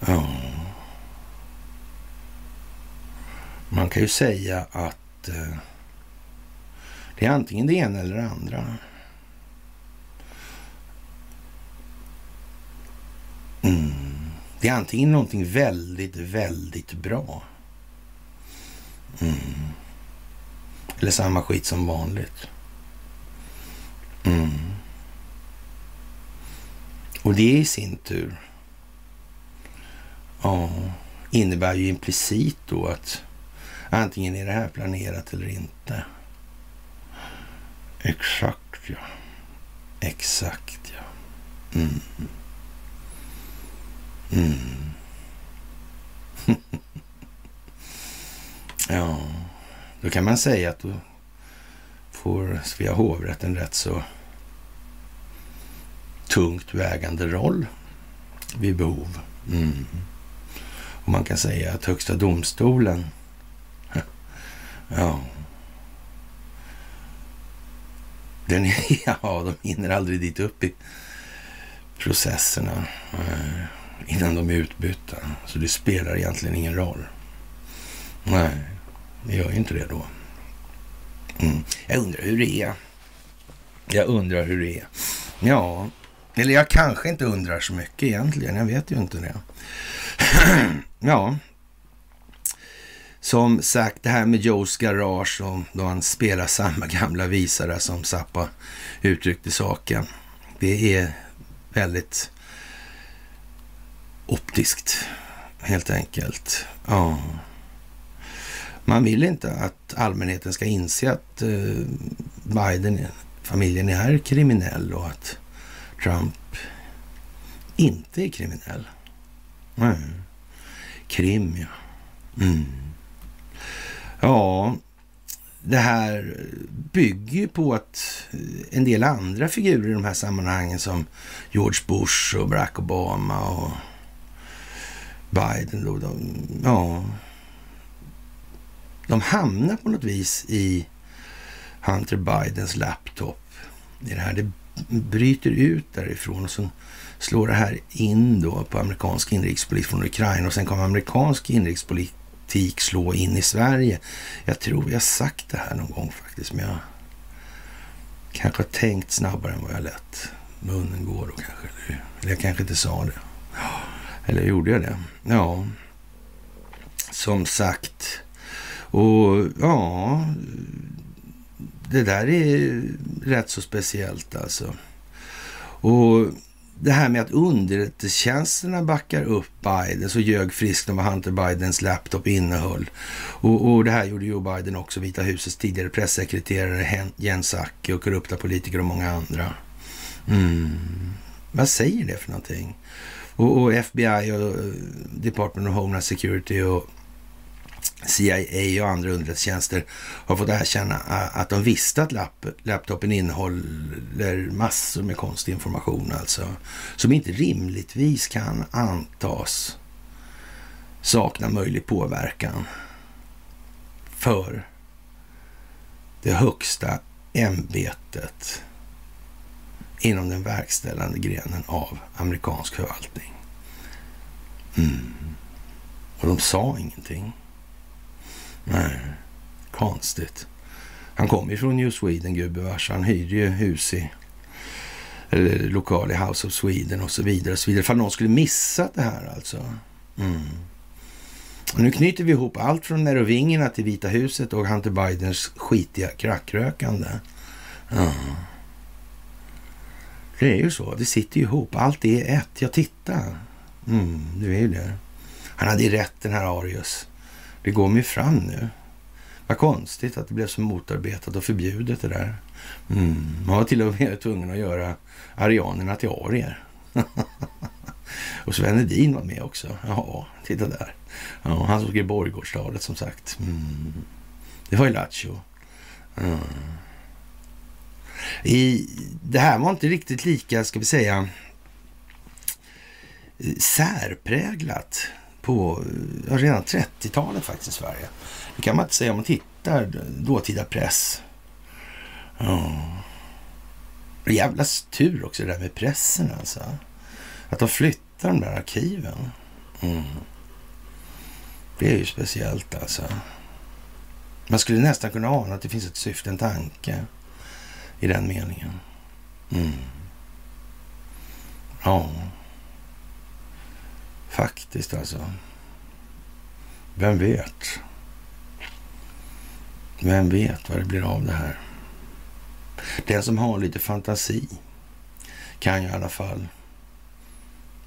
Ja. Man kan ju säga att eh, det är antingen det ena eller det andra. Mm. Det är antingen någonting väldigt, väldigt bra. Mm. Eller samma skit som vanligt. Mm. Och det i sin tur ja, innebär ju implicit då att antingen är det här planerat eller inte. Exakt ja. Exakt ja. Mm. Mm. ja, då kan man säga att då får Svea hovrätt en rätt så tungt vägande roll vid behov. Mm. Och man kan säga att Högsta domstolen, ja, den, ja, de hinner aldrig dit upp i processerna eh, innan de är utbytta. Så det spelar egentligen ingen roll. Nej, det gör ju inte det då. Mm. Jag undrar hur det är. Jag undrar hur det är. Ja, eller jag kanske inte undrar så mycket egentligen. Jag vet ju inte det. ja, som sagt, det här med Joes Garage och då han spelar samma gamla visare som Zappa uttryckte saken. Det är väldigt optiskt, helt enkelt. Ja. Man vill inte att allmänheten ska inse att eh, Biden, familjen är kriminell och att Trump inte är kriminell. Nej. Krim, ja. Mm. Ja, det här bygger ju på att en del andra figurer i de här sammanhangen som George Bush och Barack Obama och Biden då, de, ja, de hamnar på något vis i Hunter Bidens laptop. I det här. Det bryter ut därifrån och så slår det här in då på amerikansk inrikespolitik från Ukraina och sen kommer amerikansk inrikespolitik slå in i Sverige. Jag tror vi har sagt det här någon gång faktiskt, men jag kanske har tänkt snabbare än vad jag lät munnen gå då kanske. Eller jag kanske inte sa det. Eller gjorde jag det? Ja. Som sagt. Och ja, det där är rätt så speciellt alltså. Och det här med att underrättelsetjänsterna backar upp Biden så ljög friskt om vad Hunter Bidens laptop innehöll. Och, och, det här gjorde Joe Biden också, Vita husets tidigare pressekreterare Jens Acke och korrupta politiker och många andra. Mm. Vad säger det för någonting? Och, och FBI och Department of Homeland Security och CIA och andra underrättelsetjänster har fått erkänna att de visste att lap laptopen innehåller massor med konstig information alltså. Som inte rimligtvis kan antas sakna möjlig påverkan för det högsta ämbetet inom den verkställande grenen av amerikansk förvaltning. Mm. Och de sa ingenting. Nej, konstigt. Han kom ju från New Sweden gubevars. Han hyrde ju hus i eller lokal i House of Sweden och så vidare. Och så vidare. För någon skulle missat det här alltså. Mm. Nu knyter vi ihop allt från Merovingerna till Vita huset och Hunter Bidens skitiga krackrökande. Mm. Det är ju så. Det sitter ju ihop. Allt är ett. Ja, titta. Mm, det är ju det. Han hade ju rätt den här Arius. Det går mig fram nu. Vad konstigt att det blev så motarbetat och förbjudet det där. Mm. Man var till och med tvungen att göra arianerna till arier. och Sven Hedin var med också. Ja, titta där. Ja, han som skrev Borgårdstalet som sagt. Mm. Det var ju Lattjo. Mm. I, det här var inte riktigt lika, ska vi säga, särpräglat på ja, redan 30-talet faktiskt i Sverige. Det kan man inte säga om man tittar dåtida press. Ja. Jävla tur också det där med pressen alltså. Att de flyttar de där arkiven. Mm. Det är ju speciellt alltså. Man skulle nästan kunna ana att det finns ett syfte, en tanke i den meningen. Mm. Ja. Faktiskt alltså. Vem vet? Vem vet vad det blir av det här? Den som har lite fantasi kan ju i alla fall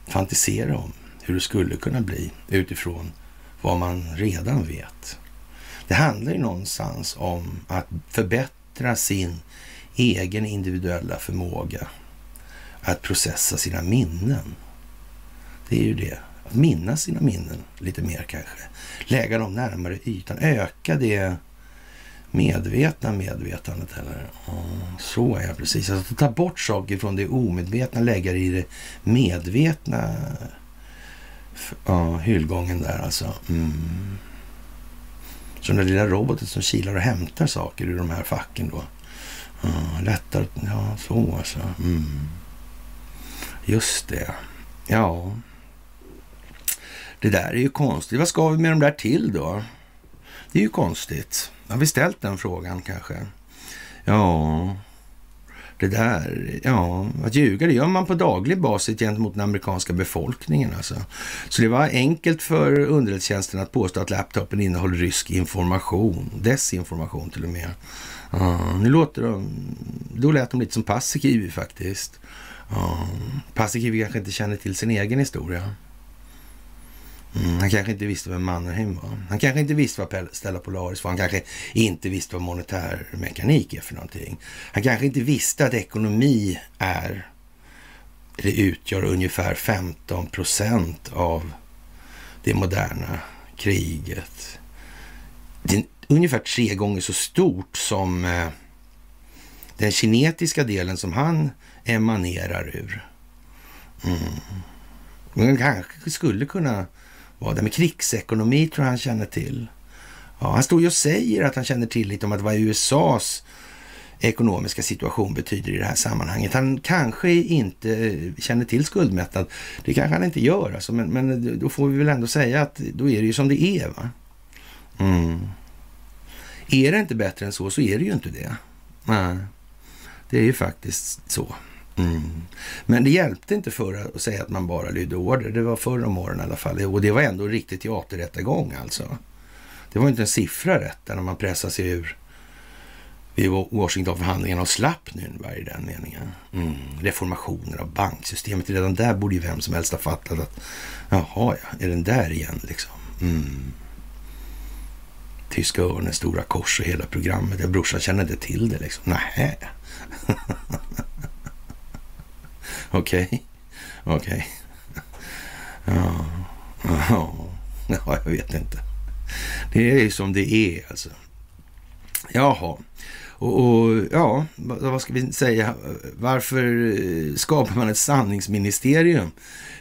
fantisera om hur det skulle kunna bli utifrån vad man redan vet. Det handlar ju någonstans om att förbättra sin egen individuella förmåga att processa sina minnen. Det är ju det. Att minnas sina minnen lite mer kanske. Lägga dem närmare ytan. Öka det medvetna medvetandet. Eller? så är jag precis. Alltså, ta bort saker från det omedvetna, lägga det i det medvetna ja, hyllgången där alltså. Mm. Så den där lilla roboten som kilar och hämtar saker ur de här facken då. Ja, lättare, ja så alltså. Mm. Just det. Ja. Det där är ju konstigt. Vad ska vi med de där till då? Det är ju konstigt. Har vi ställt den frågan kanske? Ja, det där, ja, att ljuga det gör man på daglig basis gentemot den amerikanska befolkningen alltså. Så det var enkelt för underrättelsetjänsten att påstå att laptopen innehåller rysk information, desinformation till och med. Ja, nu låter de, då lät de lite som Paasikivi faktiskt. Ja, Paasikivi kanske inte känner till sin egen historia. Mm, han kanske inte visste vem Mannerheim var. Han kanske inte visste vad Stella Polaris var. Han kanske inte visste vad monetär mekanik är för någonting. Han kanske inte visste att ekonomi är, eller utgör ungefär 15 procent av det moderna kriget. Det är ungefär tre gånger så stort som eh, den kinetiska delen som han emanerar ur. Mm. Men kanske skulle kunna var det. Men krigsekonomi tror jag han känner till. Ja, han står ju och säger att han känner till lite om att vad USAs ekonomiska situation betyder i det här sammanhanget. Han kanske inte känner till skuldmättnad. Det kanske han inte gör, alltså, men, men då får vi väl ändå säga att då är det ju som det är. va? Mm. Är det inte bättre än så, så är det ju inte det. Nej, det är ju faktiskt så. Mm. Men det hjälpte inte förr att säga att man bara lydde order. Det var förr om åren i alla fall. Och det var ändå en riktig teaterrättegång alltså. Det var inte en siffra rätt när man pressade sig ur vid Washingtonförhandlingarna och slapp Nürnberg i den meningen. Mm. Reformationer av banksystemet. Redan där borde ju vem som helst ha fattat att jaha, ja, är den där igen liksom. Mm. Tyska örnen, Stora Kors och hela programmet. Brorsan känner inte till det liksom. Nähä. Okej, okej. Ja, ja, ja, jag vet inte. Det är ju som det är alltså. Jaha. Och, och, ja, vad ska vi säga? Varför eh, skapar man ett sanningsministerium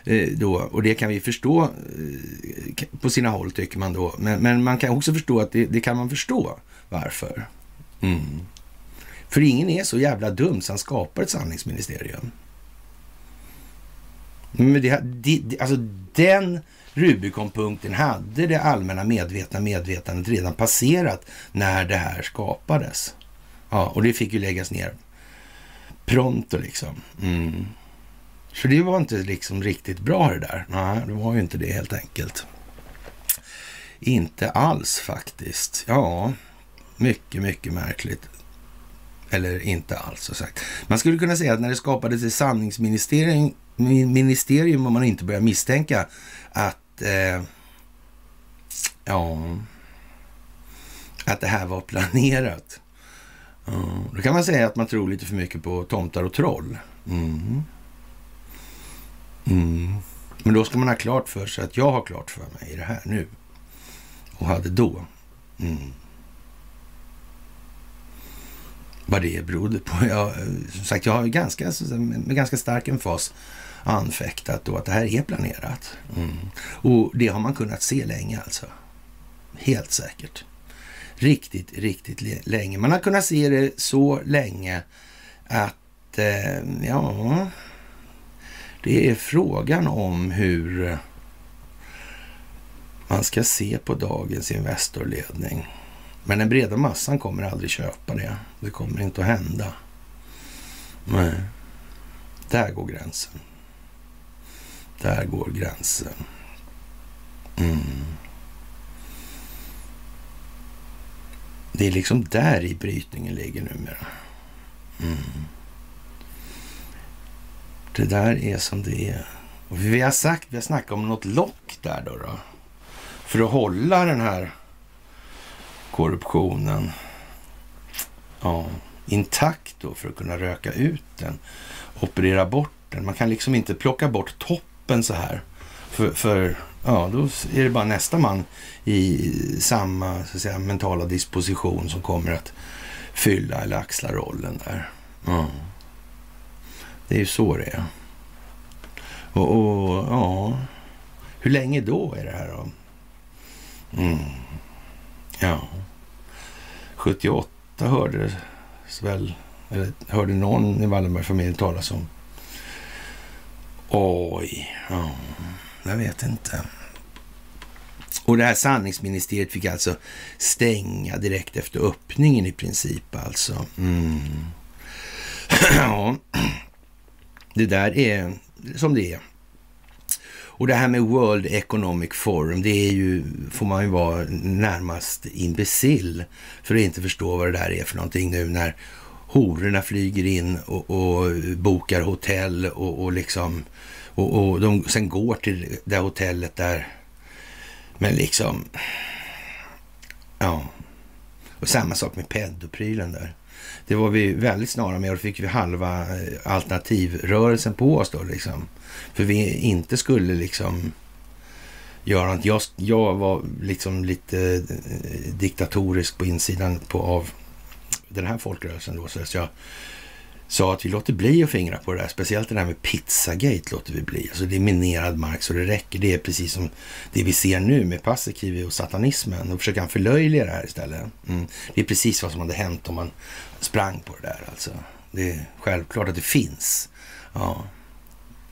eh, då? Och det kan vi förstå eh, på sina håll tycker man då. Men, men man kan också förstå att det, det kan man förstå varför. Mm. För ingen är så jävla dum så han skapar ett sanningsministerium. Men det, det, alltså den Rubikonpunkten hade det allmänna medvetna medvetandet redan passerat när det här skapades. Ja, och det fick ju läggas ner pronto liksom. Mm. Så det var inte liksom riktigt bra det där. Nej, det var ju inte det helt enkelt. Inte alls faktiskt. Ja, mycket, mycket märkligt. Eller inte alls, så sagt. Man skulle kunna säga att när det skapades ett sanningsministerium ministerium om man inte börjar misstänka att eh, ja, att det här var planerat. Mm. då kan man säga att man tror lite för mycket på tomtar och troll. Mm. Mm. Men då ska man ha klart för sig att jag har klart för mig det här nu. Och hade då. Mm. Vad det berodde på. Jag, som sagt, jag har ganska, med ganska stark emfas anfäktat då att det här är planerat. Mm. Och det har man kunnat se länge alltså. Helt säkert riktigt, riktigt länge. Man har kunnat se det så länge att, eh, ja, det är frågan om hur man ska se på dagens Investorledning. Men den breda massan kommer aldrig köpa det. Det kommer inte att hända. Nej, där går gränsen. Där går gränsen. Mm. Det är liksom där i brytningen ligger numera. Mm. Det där är som det är. Och vi har sagt, vi har snackat om något lock där då, då. För att hålla den här korruptionen ja, intakt då för att kunna röka ut den. Operera bort den. Man kan liksom inte plocka bort toppen så här. För, för ja, då är det bara nästa man i samma så att säga, mentala disposition som kommer att fylla eller axla rollen där. Ja. Det är ju så det är. Och, och ja, hur länge då är det här då? Mm. Ja, 78 hördes väl, eller hörde någon i Wallenbergfamiljen talas om. Oj, ja, jag vet inte. Och det här sanningsministeriet fick alltså stänga direkt efter öppningen i princip alltså. Mm. ja, det där är som det är. Och det här med World Economic Forum, det är ju, får man ju vara närmast imbecill för att inte förstå vad det där är för någonting nu när hororna flyger in och, och bokar hotell och, och liksom och, och de sen går till det hotellet där men liksom, ja. Och samma sak med pedoprylen där. Det var vi väldigt snara med och då fick vi halva eh, alternativrörelsen på oss då liksom. För vi inte skulle liksom göra något. Jag, jag var liksom lite eh, diktatorisk på insidan på, av den här folkrörelsen då. Så jag sa att vi låter bli att fingra på det där. Speciellt det där med Pizzagate låter vi bli. Alltså det är minerad mark så det räcker. Det är precis som det vi ser nu med Paasikivi och satanismen. Då försöker han förlöjliga det här istället. Mm. Det är precis vad som hade hänt om man sprang på det där alltså. Det är självklart att det finns. Ja,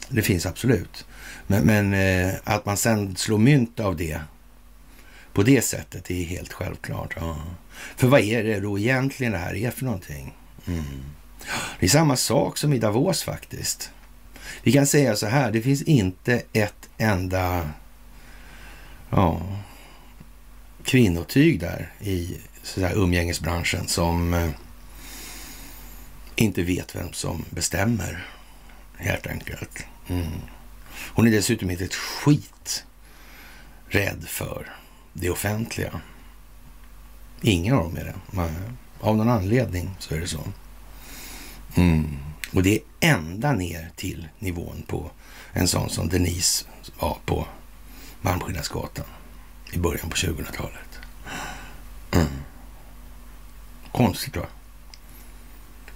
det finns absolut. Men, men eh, att man sen slår mynt av det på det sättet, är helt självklart. Ja. För vad är det då egentligen det här är för någonting? Mm. Det är samma sak som i Davos faktiskt. Vi kan säga så här, det finns inte ett enda ja, kvinnotyg där i så där, umgängesbranschen som eh, inte vet vem som bestämmer, helt enkelt. Mm. Hon är dessutom inte ett skit rädd för det offentliga. Ingen av dem är det. Av någon anledning så är det så. Mm. Och det är ända ner till nivån på en sån som Denise var på Malmskillnadsgatan i början på 2000-talet. Mm. Konstigt va?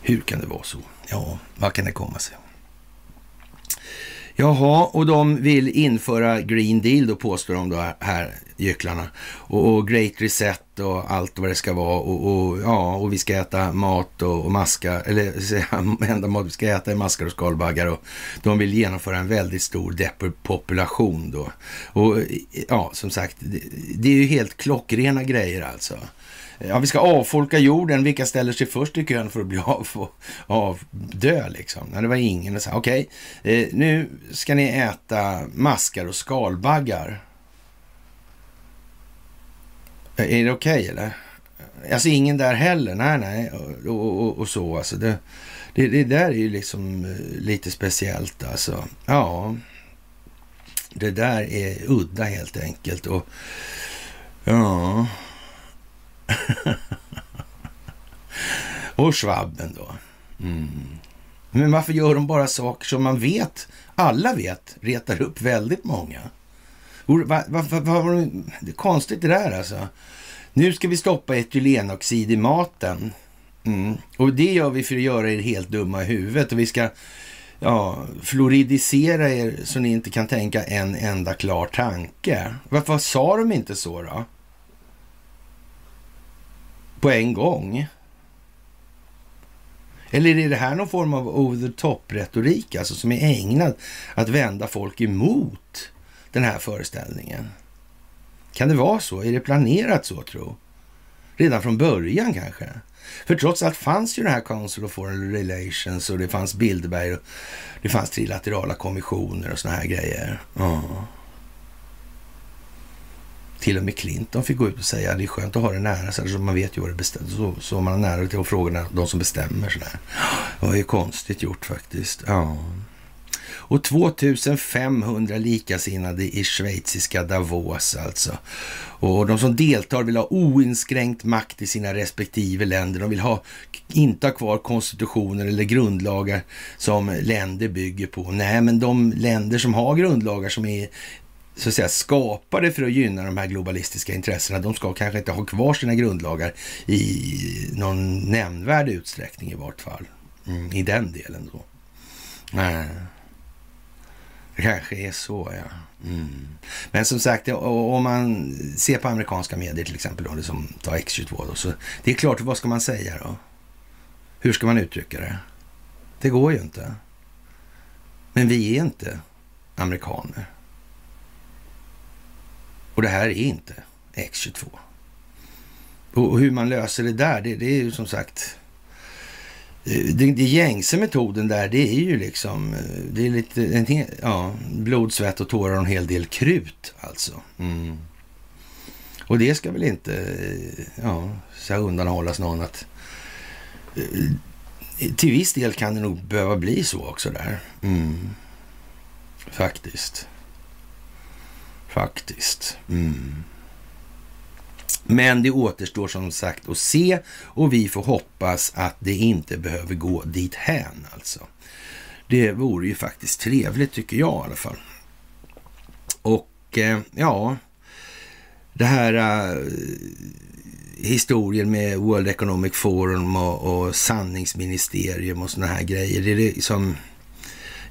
Hur kan det vara så? Ja, vad kan det komma sig? Jaha, och de vill införa Green Deal då påstår de då här, gycklarna. Och, och, Great Reset och allt vad det ska vara. Och, och ja, och vi ska äta mat och, och maska, eller enda mat vi ska äta är maskar och skalbaggar. Och de vill genomföra en väldigt stor depopulation då. Och ja, som sagt, det, det är ju helt klockrena grejer alltså. Ja, vi ska avfolka jorden. Vilka ställer sig först i kön för att bli av, av dö liksom? Nej, det var ingen. Okej, okay, eh, nu ska ni äta maskar och skalbaggar. Eh, är det okej okay, eller? Alltså ingen där heller. Nej, nej. Och, och, och så alltså. Det, det, det, där är ju liksom eh, lite speciellt alltså. Ja, det där är udda helt enkelt. Och ja och Schwabben då. Mm. Men varför gör de bara saker som man vet, alla vet, retar upp väldigt många? Vad va, va, va, det är konstigt det där alltså. Nu ska vi stoppa etylenoxid i maten. Mm. Och det gör vi för att göra er helt dumma i huvudet. Och vi ska ja, fluoridisera er så ni inte kan tänka en enda klar tanke. Varför sa de inte så då? På en gång? Eller är det här någon form av over the top-retorik, alltså som är ägnad att vända folk emot den här föreställningen? Kan det vara så? Är det planerat så, tro? Redan från början kanske? För trots allt fanns ju den här Council of Foreign Relations och det fanns Bilderberg och det fanns trilaterala kommissioner och såna här grejer. Ja. Till och med Clinton fick gå ut och säga att det är skönt att ha det nära så man vet ju vad det bestämmer. Så, så man har nära till att fråga de som bestämmer sådär. Det var ju konstigt gjort faktiskt. Ja. Och 2500 likasinnade i schweiziska Davos alltså. Och de som deltar vill ha oinskränkt makt i sina respektive länder. De vill ha, inte ha kvar konstitutioner eller grundlagar som länder bygger på. Nej, men de länder som har grundlagar som är så att säga, skapade för att gynna de här globalistiska intressena, de ska kanske inte ha kvar sina grundlagar i någon nämnvärd utsträckning i vart fall. Mm, I den delen då. Nej. Det kanske är så, ja. Mm. Men som sagt, om man ser på amerikanska medier till exempel, då, som ta X22, då, så det är klart, vad ska man säga då? Hur ska man uttrycka det? Det går ju inte. Men vi är inte amerikaner. Och det här är inte X22. Och hur man löser det där, det, det är ju som sagt... Eh, det, det gängse metoden där, det är ju liksom... Eh, det är lite... En, ja, blod, svett och tårar och en hel del krut alltså. Mm. Och det ska väl inte eh, ja, så undanhållas någon att... Till viss del kan det nog behöva bli så också där. Mm. Faktiskt. Faktiskt. Mm. Men det återstår som sagt att se och vi får hoppas att det inte behöver gå dit hän alltså. Det vore ju faktiskt trevligt tycker jag i alla fall. Och eh, ja, det här eh, historien med World Economic Forum och, och sanningsministerium och sådana här grejer. Det är liksom,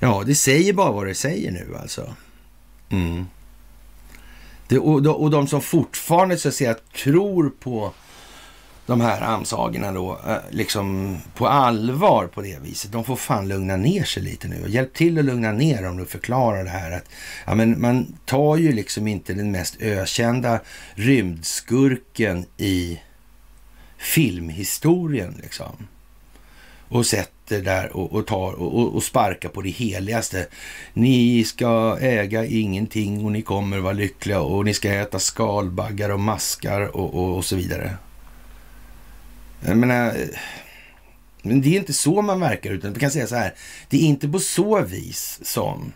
ja, det säger bara vad det säger nu alltså. Mm. Det, och, och de som fortfarande så att säga tror på de här amsagorna då, eh, liksom på allvar på det viset, de får fan lugna ner sig lite nu. Hjälp till att lugna ner dem och förklara det här att ja, men man tar ju liksom inte den mest ökända rymdskurken i filmhistorien liksom och sätter sitter där och, och tar och, och, sparkar på det heligaste. Ni ska äga ingenting och ni kommer vara lyckliga och ni ska äta skalbaggar och maskar och, och, och så vidare. Jag menar, men det är inte så man verkar, utan vi kan säga så här. Det är inte på så vis som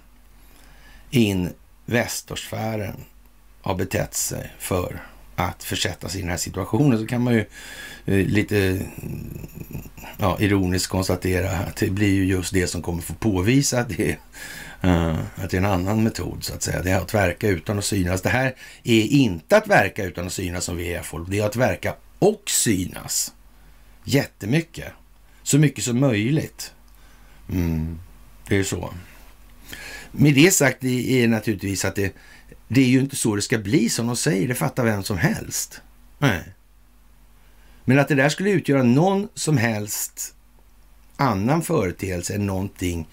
Investorsfären har betett sig för att försätta sig i den här situationen så kan man ju eh, lite ja, ironiskt konstatera att det blir ju just det som kommer få påvisa att det, eh, att det är en annan metod så att säga. Det är att verka utan att synas. Det här är inte att verka utan att synas som vi är folk. Det är att verka och synas jättemycket. Så mycket som möjligt. Mm, det är så. Med det sagt det är naturligtvis att det, det är ju inte så det ska bli som de säger. Det fattar vem som helst. Nej. Men att det där skulle utgöra någon som helst annan företeelse än någonting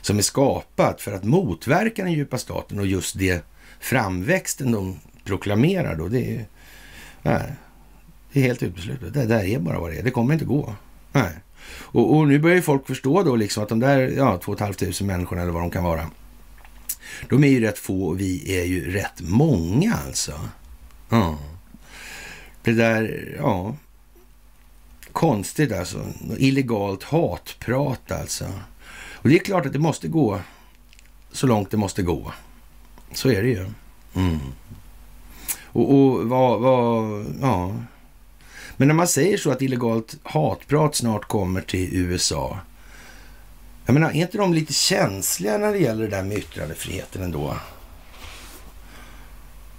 som är skapat för att motverka den djupa staten och just det framväxten de proklamerar då. Det är, nej, det är helt uteslutet. Det där är bara vad det är. Det kommer inte gå. Nej. Och, och nu börjar ju folk förstå då liksom att de där ja, 2 500 människorna eller vad de kan vara. De är ju rätt få och vi är ju rätt många alltså. Ja. Det där, ja. Konstigt alltså. Illegalt hatprat alltså. Och det är klart att det måste gå så långt det måste gå. Så är det ju. Mm. Och, och vad, vad, ja. Men när man säger så att illegalt hatprat snart kommer till USA. Jag menar, är inte de lite känsliga när det gäller det där med yttrandefriheten ändå?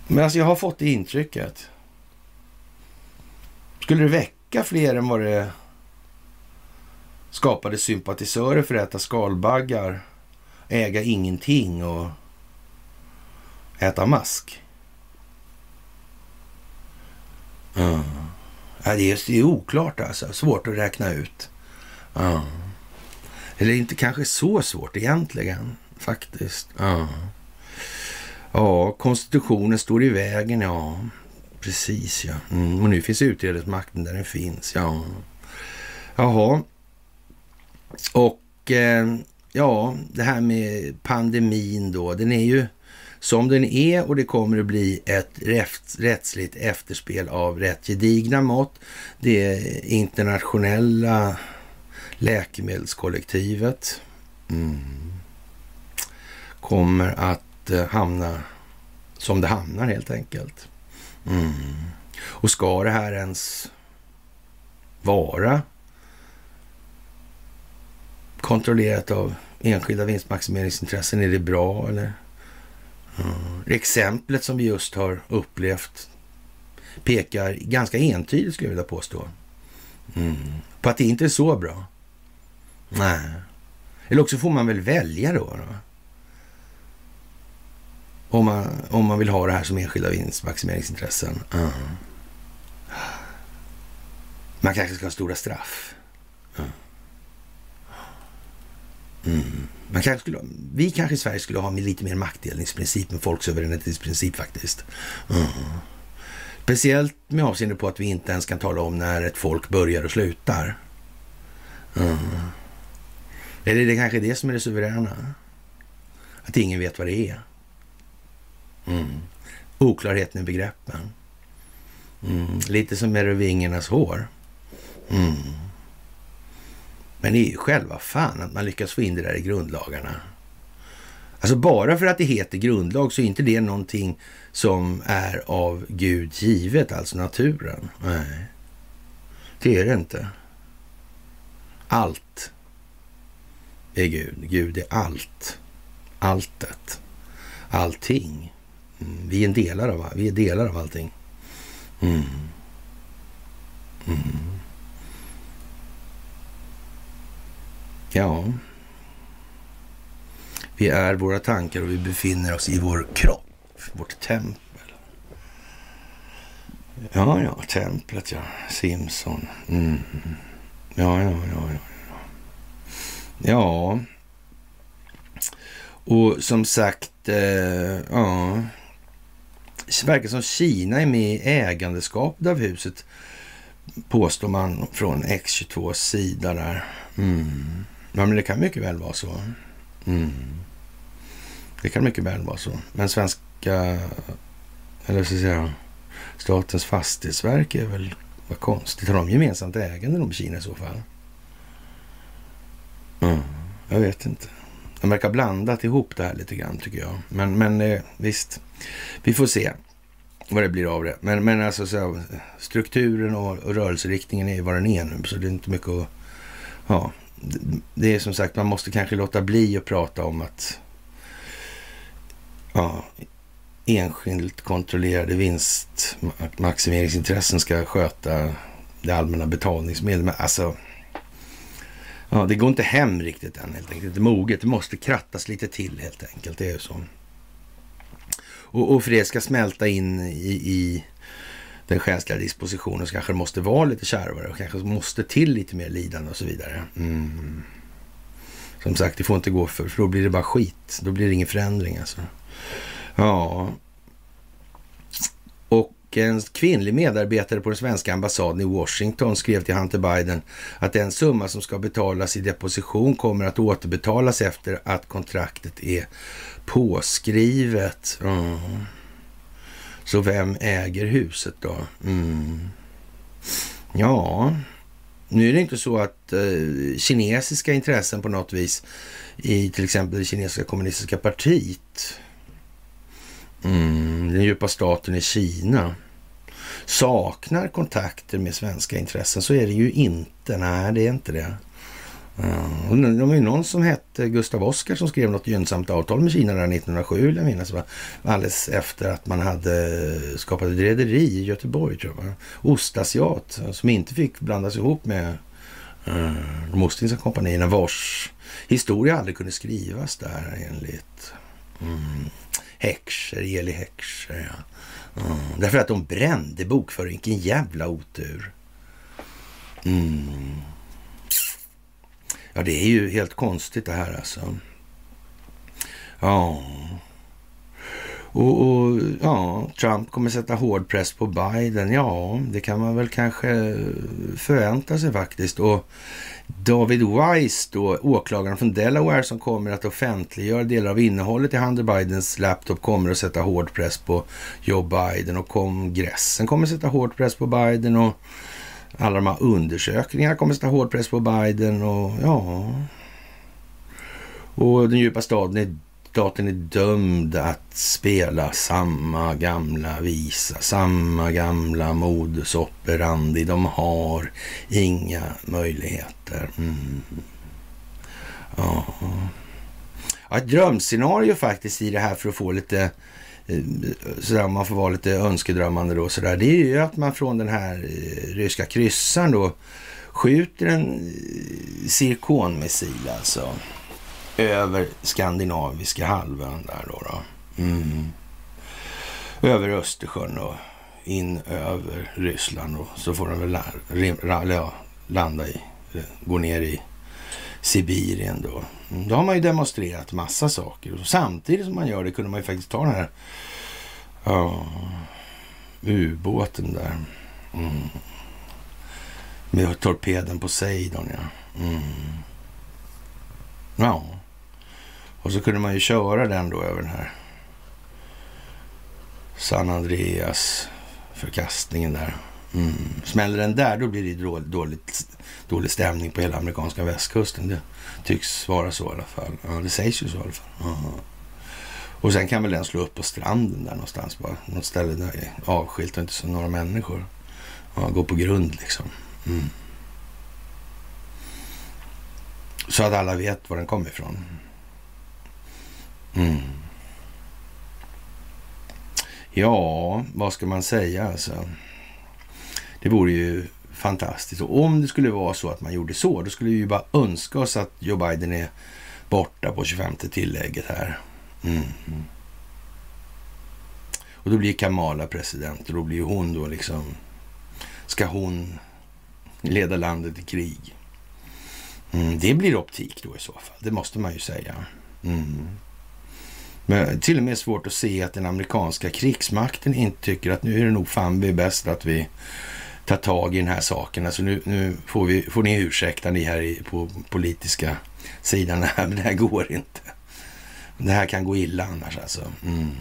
Men alltså jag har fått det intrycket. Skulle det väcka fler än vad det skapade sympatisörer för att äta skalbaggar, äga ingenting och äta mask? Mm. Ja, det, är, det är oklart alltså. Svårt att räkna ut. Ja. Eller inte kanske så svårt egentligen, faktiskt. Ja. ja, konstitutionen står i vägen, ja. Precis, ja. Mm. Och nu finns utredningsmakten där den finns, ja. Jaha. Och eh, ja, det här med pandemin då. Den är ju som den är och det kommer att bli ett rättsligt efterspel av rätt gedigna mått. Det internationella läkemedelskollektivet mm, kommer att eh, hamna som det hamnar helt enkelt. Mm. Och ska det här ens vara kontrollerat av enskilda vinstmaximeringsintressen? Är det bra eller? Mm. Exemplet som vi just har upplevt pekar ganska entydigt, skulle jag vilja påstå, mm. på att det inte är så bra. Nej. Eller också får man väl välja då. då. Om, man, om man vill ha det här som enskilda vinstmaximeringsintressen. Uh. Man kanske ska ha stora straff. Mm. Man kanske skulle, vi kanske i Sverige skulle ha lite mer maktdelningsprincip med folksuveränitetsprincip faktiskt. Mm. Speciellt med avseende på att vi inte ens kan tala om när ett folk börjar och slutar. Mm. Eller är det kanske det som är det suveräna. Att ingen vet vad det är. Mm. Oklarheten i begreppen. Mm. Lite som med vingernas hår. Mm. Men det är ju själva fan att man lyckas få in det där i grundlagarna. Alltså bara för att det heter grundlag så är inte det någonting som är av Gud givet, alltså naturen. Nej, det är det inte. Allt är Gud. Gud är allt. Alltet. Allting. Mm. Vi är en delar av, vi är delar av allting. Mm. Mm. Ja. Vi är våra tankar och vi befinner oss i vår kropp, vårt tempel. Ja, ja, templet ja. Simson. Mm. Ja, ja, ja, ja. Ja. Och som sagt, eh, ja. Det verkar som Kina är med i ägandeskapet av huset, påstår man från X22 sida där. Mm. Ja, men det kan mycket väl vara så. Mm. Det kan mycket väl vara så. Men svenska, eller så säga, Statens fastighetsverk är väl, vad konstigt, har de gemensamt ägande de i Kina i så fall? Mm. Jag vet inte. De verkar blandat ihop det här lite grann tycker jag. Men, men eh, visst, vi får se vad det blir av det. Men, men alltså så, strukturen och, och rörelseriktningen är vad den är nu, så det är inte mycket att... Ja, det, det är som sagt, man måste kanske låta bli att prata om att ja, enskilt kontrollerade vinstmaximeringsintressen ska sköta det allmänna betalningsmedel. Men alltså, ja, det går inte hem riktigt än helt enkelt. Det är moget. Det måste krattas lite till helt enkelt. Det är ju så. Och, och för det ska smälta in i, i den själsliga dispositionen så kanske det måste vara lite kärvare och kanske måste till lite mer lidande och så vidare. Mm. Som sagt, det får inte gå för, för då blir det bara skit. Då blir det ingen förändring alltså. Ja. En kvinnlig medarbetare på den svenska ambassaden i Washington skrev till Hunter Biden att den summa som ska betalas i deposition kommer att återbetalas efter att kontraktet är påskrivet. Mm. Så vem äger huset då? Mm. Ja, nu är det inte så att eh, kinesiska intressen på något vis i till exempel det kinesiska kommunistiska partiet, mm, den djupa staten i Kina, saknar kontakter med svenska intressen. Så är det ju inte. Nej, det är inte det. Eh, ja, det var ju någon som hette Gustav Oskar som skrev något gynnsamt avtal med Kina där 1907, vill jag minnas. Alldeles efter att man hade skapat ett rederi i Göteborg, tror jag. Ostasiat, som inte fick blandas ihop med uh, de Ostindiska kompanierna vars historia aldrig kunde skrivas där enligt mm, Heckscher, Eli Heckscher. Ja. Mm, därför att de brände bokföringen. Vilken jävla otur. Mm. Ja, det är ju helt konstigt det här alltså. Ja. Och, och, ja, Trump kommer sätta hård press på Biden. Ja, det kan man väl kanske förvänta sig faktiskt. Och David Weiss, då, åklagaren från Delaware som kommer att offentliggöra delar av innehållet i Hunter Bidens laptop kommer att sätta hård press på Joe Biden och kongressen kommer att sätta hård press på Biden och alla de här undersökningarna kommer att sätta hård press på Biden och ja... Och den djupa staden är, staten är dömd att spela samma gamla visa, samma gamla modus operandi. De har inga möjligheter. Mm. Ja. ja. Ett drömscenario faktiskt i det här för att få lite eh, sådär, om man får vara lite önskedrömmande då sådär, det är ju att man från den här eh, ryska kryssaren då skjuter en eh, zirkonmissil alltså över skandinaviska halvön där då. då. Mm. Över Östersjön och in över Ryssland och så får den väl landa i, eh, gå ner i Sibirien då. Mm, då har man ju demonstrerat massa saker. Och samtidigt som man gör det kunde man ju faktiskt ta den här ja, ubåten där. Mm. Med torpeden Poseidon ja. Mm. Ja. Och så kunde man ju köra den då över den här San Andreas förkastningen där. Mm. Smäller den där, då blir det dåligt, dålig stämning på hela amerikanska västkusten. Det tycks vara så i alla fall. Ja, det sägs ju så i alla fall. Aha. Och sen kan väl den slå upp på stranden där någonstans bara. Något ställe där är avskilt och inte så några människor. Ja, gå på grund liksom. Mm. Så att alla vet var den kommer ifrån. Mm. Ja, vad ska man säga alltså? Det vore ju fantastiskt. Och om det skulle vara så att man gjorde så, då skulle vi ju bara önska oss att Joe Biden är borta på 25 tillägget här. Mm. Och då blir Kamala president och då blir hon då liksom, ska hon leda landet i krig? Mm, det blir optik då i så fall, det måste man ju säga. Mm. Men till och med svårt att se att den amerikanska krigsmakten inte tycker att nu är det nog fan vi är bäst att vi tar tag i den här saken. Alltså nu, nu får, vi, får ni ursäkta ni här i, på politiska sidan. Det men det här går inte. Det här kan gå illa annars alltså. Mm.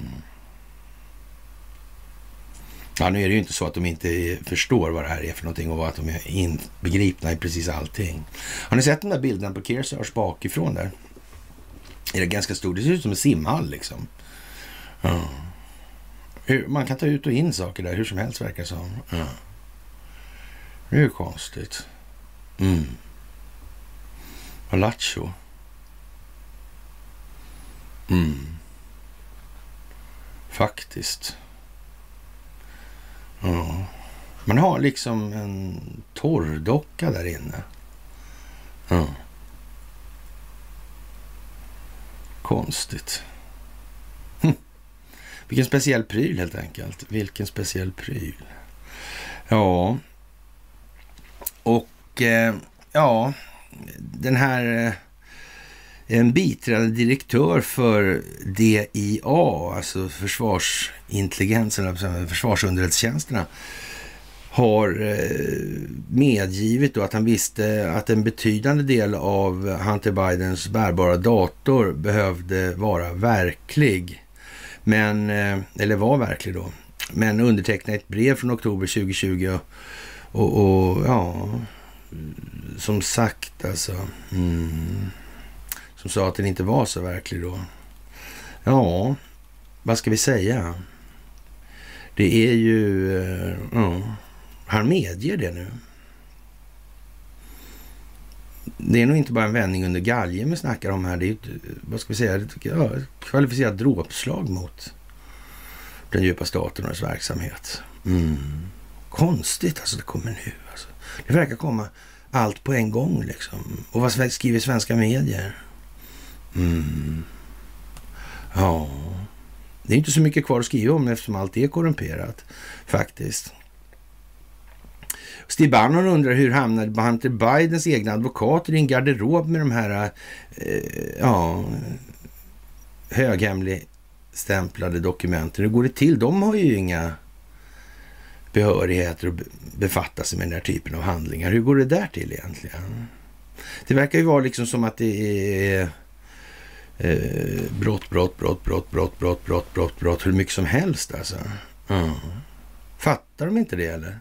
Ja, nu är det ju inte så att de inte förstår vad det här är för någonting och att de är inbegripna i precis allting. Har ni sett den där bilden på Kearsarge bakifrån där? Är det ganska stort? Det ser ut som en simhall liksom. Ja. Man kan ta ut och in saker där hur som helst verkar det som. Ja. Det är ju konstigt. Mm. Lattjo. Mm. Faktiskt. Ja. Man har liksom en torrdocka där inne. Ja. Konstigt. Hm. Vilken speciell pryl helt enkelt. Vilken speciell pryl. Ja, och eh, ja, den här eh, en biträdande direktör för DIA, alltså försvarsintelligensen, försvarsunderrättelsetjänsterna, har eh, medgivit då att han visste att en betydande del av Hunter Bidens bärbara dator behövde vara verklig. Men, eh, eller var verklig då. Men undertecknade ett brev från oktober 2020 och, och ja, som sagt alltså. Mm, som sa att den inte var så verklig då. Ja, vad ska vi säga? Det är ju... Eh, ja, han medger det nu. Det är nog inte bara en vändning under galgen vi snackar om här. Det är ett, vad ska vi säga, ett, ja, ett kvalificerat dråpslag mot den djupa staten och dess verksamhet. Mm. Konstigt alltså det kommer nu. Alltså. Det verkar komma allt på en gång liksom. Och vad skriver svenska medier? Mm. Ja, det är inte så mycket kvar att skriva om eftersom allt är korrumperat faktiskt. Steve Bannon undrar hur hamnade Hunter Bidens egna advokater i en garderob med de här eh, ja, höghemligstämplade dokumenten. Hur går det till? De har ju inga behörigheter att befatta sig med den här typen av handlingar. Hur går det där till egentligen? Det verkar ju vara liksom som att det är eh, brott, brott, brott, brott, brott, brott, brott, brott, brott, hur mycket som helst alltså. Mm. Fattar de inte det eller?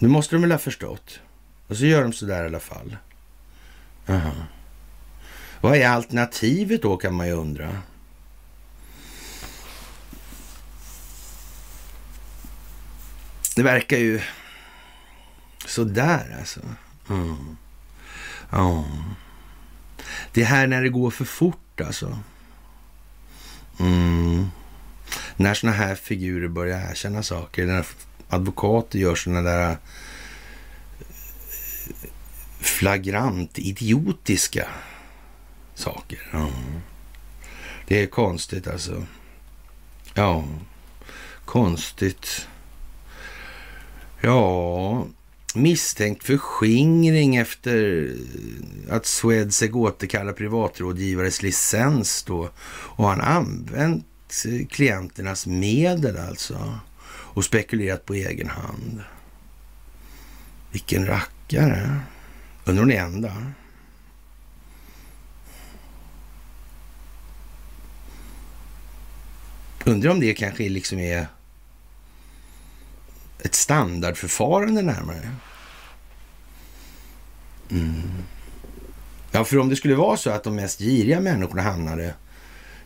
Nu måste de väl ha förstått. Och så gör de sådär i alla fall. Aha. Vad är alternativet då kan man ju undra. Det verkar ju sådär alltså. Mm. Ja. Det här när det går för fort alltså. Mm. När sådana här figurer börjar erkänna saker. När advokater gör sådana där eh, flagrant idiotiska saker. Ja. Det är konstigt alltså. Ja, konstigt. Ja, misstänkt för skingring efter att Swedec återkallar privatrådgivares licens då. Och han använt eh, klienternas medel alltså och spekulerat på egen hand. Vilken rackare. Undrar om det är enda. Undrar om det kanske liksom är ett standardförfarande närmare. Mm. Ja, för om det skulle vara så att de mest giriga människorna hamnade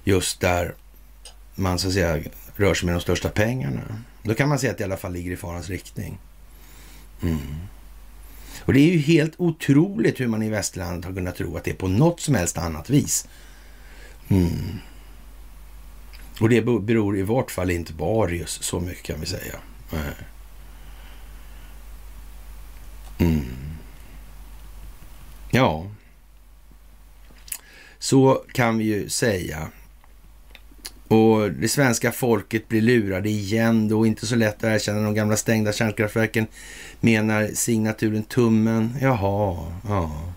just där man så att säga rör sig med de största pengarna. Då kan man säga att det i alla fall ligger i farans riktning. Mm. Och det är ju helt otroligt hur man i västlandet har kunnat tro att det är på något som helst annat vis. Mm. Och det beror i vart fall inte på Arius, så mycket kan vi säga. Mm. Ja, så kan vi ju säga. Och det svenska folket blir lurade igen då. Inte så lätt att erkänna de gamla stängda kärnkraftverken, menar signaturen Tummen. Jaha, ja.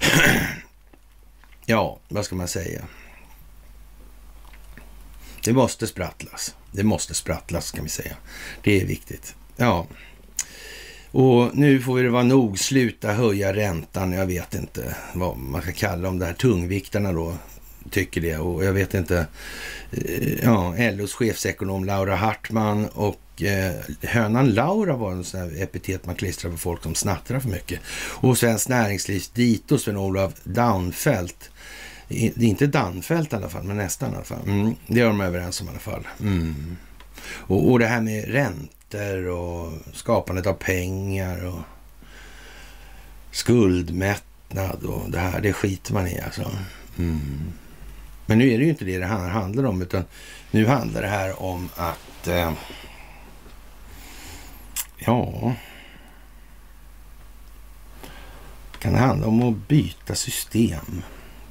ja, vad ska man säga? Det måste sprattlas. Det måste sprattlas kan vi säga. Det är viktigt. Ja, och nu får det vara nog. Sluta höja räntan. Jag vet inte vad man ska kalla dem där tungviktarna då tycker det. Och jag vet inte. Eh, ja, LOs chefsekonom Laura Hartman och eh, hönan Laura var en sån här epitet man klistrar på folk som snattrar för mycket. Och Svenskt Näringslivs dito Sven-Olof Daunfeldt. Det är inte Danfelt i alla fall, men nästan i alla fall. Mm, det är de överens om i alla fall. Mm. Och, och det här med räntor och skapandet av pengar och skuldmättnad och det här, det skiter man i alltså. Mm. Men nu är det ju inte det det här handlar om, utan nu handlar det här om att... Eh, ja... Kan det handla om att byta system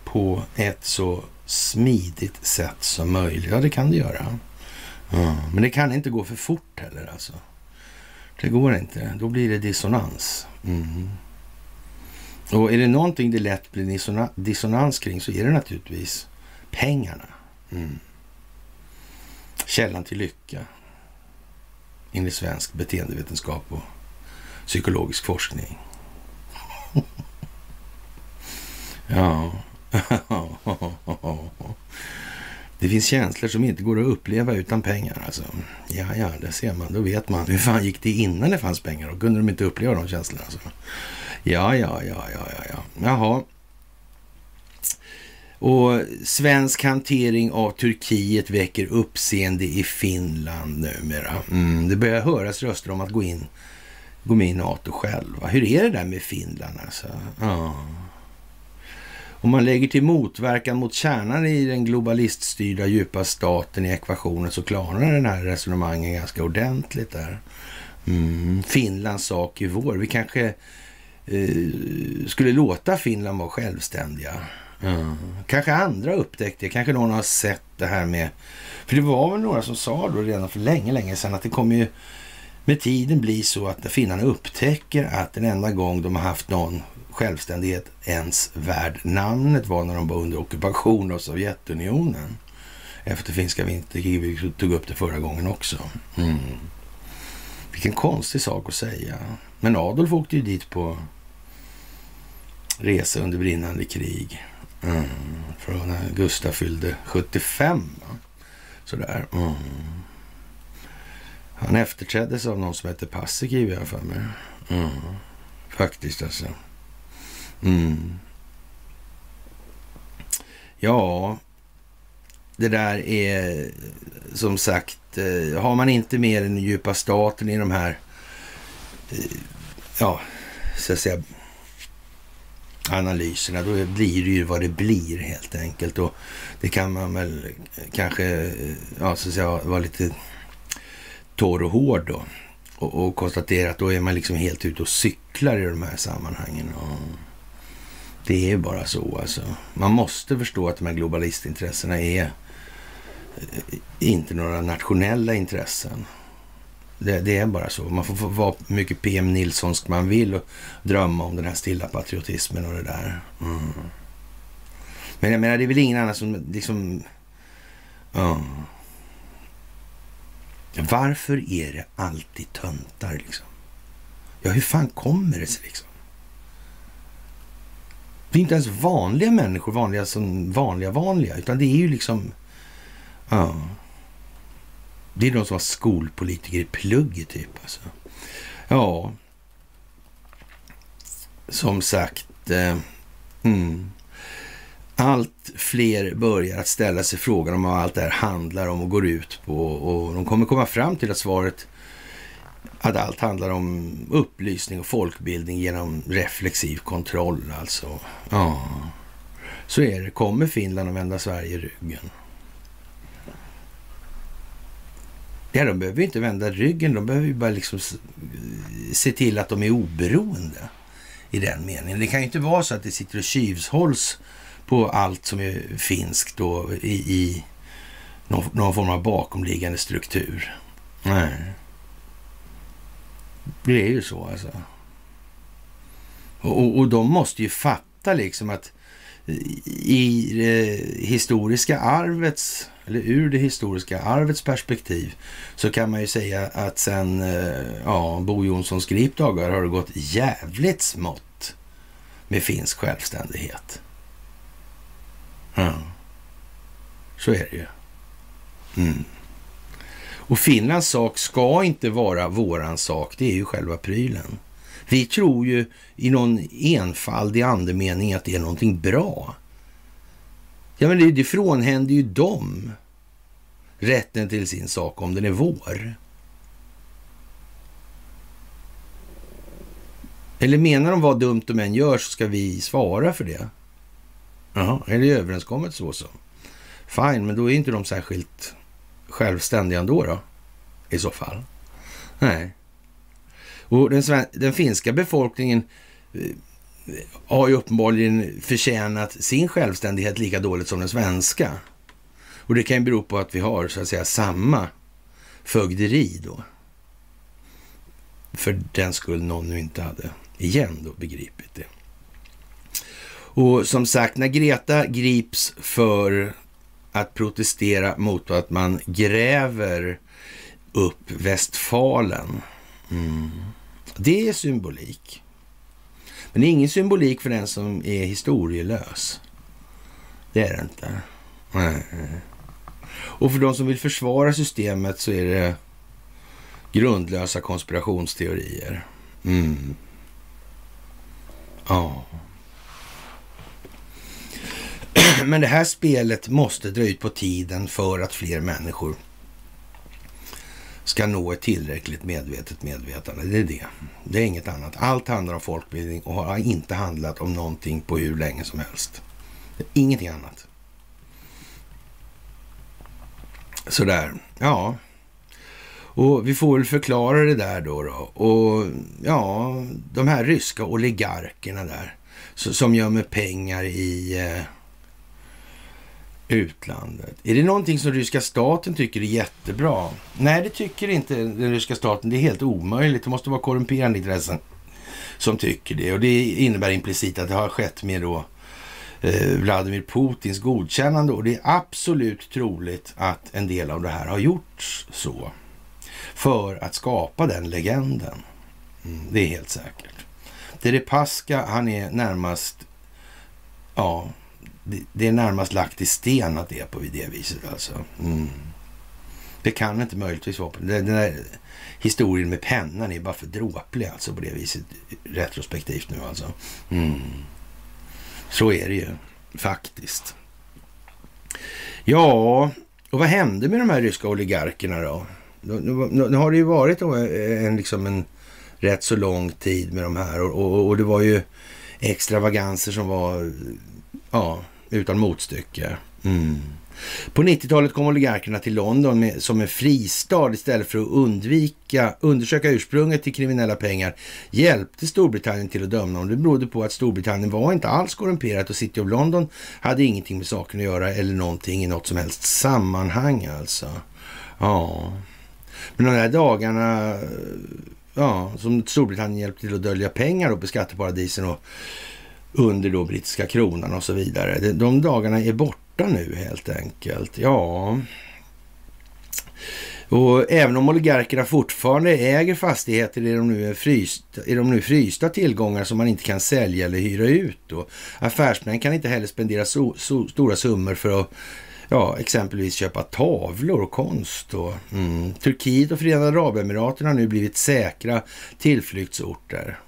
på ett så smidigt sätt som möjligt? Ja, det kan det göra. Ja, men det kan inte gå för fort heller alltså. Det går inte. Då blir det dissonans. Mm. Och är det någonting det lätt blir dissonans kring så är det naturligtvis pengarna. Mm. Källan till lycka enligt svensk beteendevetenskap och psykologisk forskning. ja. Det finns känslor som inte går att uppleva utan pengar. Alltså. Ja, ja, det ser man. Då vet man. Hur fan gick det innan det fanns pengar? Då kunde de inte uppleva de känslorna. Alltså. Ja, ja, ja, ja, ja, ja. Jaha. Och svensk hantering av Turkiet väcker uppseende i Finland numera. Mm, det börjar höras röster om att gå in gå med i NATO själva. Hur är det där med Finland alltså? Ja. Om man lägger till motverkan mot kärnan i den globaliststyrda djupa staten i ekvationen så klarar den här resonemangen ganska ordentligt där. Mm. Finlands sak i vår. Vi kanske eh, skulle låta Finland vara självständiga. Mm. Kanske andra upptäckt det. Kanske någon har sett det här med... För det var väl några som sa då redan för länge, länge sedan att det kommer ju med tiden bli så att när finnarna upptäcker att den enda gång de har haft någon självständighet ens värd namnet var när de var under ockupation av Sovjetunionen. Efter finska vinterkriget, vi tog upp det förra gången också. Mm. Vilken konstig sak att säga. Men Adolf åkte ju dit på resa under brinnande krig. Mm. Från när Gustav fyllde 75. Sådär. Mm. Han efterträddes av någon som hette Paasikivi, jag för mig. Mm. Faktiskt alltså. Mm. Ja, det där är som sagt, eh, har man inte med den djupa staten i de här, eh, ja, så att säga, analyserna, då blir det ju vad det blir helt enkelt. Och det kan man väl kanske, eh, ja, så att säga, vara lite torr och hård då. Och, och konstatera att då är man liksom helt ute och cyklar i de här sammanhangen. Och det är bara så alltså. Man måste förstå att de här globalistintressena är eh, inte några nationella intressen. Det, det, är bara så. Man får får vara mycket PM Nilssonsk man vill och drömma om den här stilla patriotismen och det där. Mm. Men jag menar, det är väl ingen annan som liksom... Uh. Varför är det alltid töntar liksom? Ja, hur fan kommer det sig liksom? Det är inte ens vanliga människor, vanliga som vanliga vanliga, utan det är ju liksom... Ja. Det är de som var skolpolitiker i plugget typ alltså. Ja. Som sagt. Eh, mm. Allt fler börjar att ställa sig frågan om vad allt det här handlar om och går ut på. Och de kommer komma fram till att svaret att allt handlar om upplysning och folkbildning genom reflexiv kontroll alltså. Ja, så är det. Kommer Finland att vända Sverige ryggen? Ja, de behöver inte vända ryggen. De behöver ju bara liksom se till att de är oberoende i den meningen. Det kan ju inte vara så att det sitter och tjuvhålls på allt som är finskt då i, i någon, någon form av bakomliggande struktur. Nej. Det är ju så alltså. Och, och, och de måste ju fatta liksom att i det historiska arvets, eller ur det historiska arvets perspektiv, så kan man ju säga att sen eh, ja, Bo Jonssons gripdagar har det gått jävligt smått med finsk självständighet. Ja. Så är det ju. Mm. Och Finlands sak ska inte vara våran sak, det är ju själva prylen. Vi tror ju i någon enfaldig andemening att det är någonting bra. Ja, men det, det frånhänder ju dem rätten till sin sak om den är vår. Eller menar de vad dumt de än gör så ska vi svara för det? Jaha, är det överenskommet så så? Fine, men då är inte de särskilt självständiga ändå då? I så fall. Nej. Och den, den finska befolkningen eh, har ju uppenbarligen förtjänat sin självständighet lika dåligt som den svenska. Och det kan ju bero på att vi har så att säga samma fögderi då. För den skull någon nu inte hade igen då begripit det. Och som sagt, när Greta grips för att protestera mot att man gräver upp Västfalen. Mm. Det är symbolik. Men det är ingen symbolik för den som är historielös. Det är det inte. Nej. Och för de som vill försvara systemet så är det grundlösa konspirationsteorier. Mm. Ja. Men det här spelet måste dra ut på tiden för att fler människor ska nå ett tillräckligt medvetet medvetande. Det är det. Det är inget annat. Allt handlar om folkbildning och har inte handlat om någonting på hur länge som helst. Ingenting annat. Sådär, ja. Och vi får väl förklara det där då. då. Och ja, de här ryska oligarkerna där som gömmer pengar i eh, utlandet. Är det någonting som ryska staten tycker är jättebra? Nej, det tycker inte den ryska staten. Det är helt omöjligt. Det måste vara korrumperande intressen som tycker det. Och det innebär implicit att det har skett med då eh, Vladimir Putins godkännande. Och det är absolut troligt att en del av det här har gjorts så. För att skapa den legenden. Mm, det är helt säkert. Deripaska, han är närmast ja, det, är närmast lagt i sten att det är på det viset alltså. Mm. Det kan inte möjligtvis vara på den där historien med pennan är bara för dråplig alltså på det viset retrospektivt nu alltså. Mm. Så är det ju faktiskt. Ja, och vad hände med de här ryska oligarkerna då? Nu, nu, nu har det ju varit eh, en, liksom en rätt så lång tid med de här och, och, och det var ju extravaganser som var ja, utan motstycke. Mm. På 90-talet kom oligarkerna till London med, som en fristad istället för att undvika, undersöka ursprunget till kriminella pengar hjälpte Storbritannien till att döma dem. Det berodde på att Storbritannien var inte alls korrumperat och City of London hade ingenting med saken att göra eller någonting i något som helst sammanhang alltså. Ja, men de här dagarna ja, som Storbritannien hjälpte till att dölja pengar på skatteparadisen och under då brittiska kronan och så vidare. De dagarna är borta nu helt enkelt. Ja, och även om oligarkerna fortfarande äger fastigheter är de nu frysta, är de nu frysta tillgångar som man inte kan sälja eller hyra ut. Då. Affärsmän kan inte heller spendera so, so, stora summor för att ja, exempelvis köpa tavlor och konst. Och, mm. Turkiet och Förenade Arabemiraten har nu blivit säkra tillflyktsorter.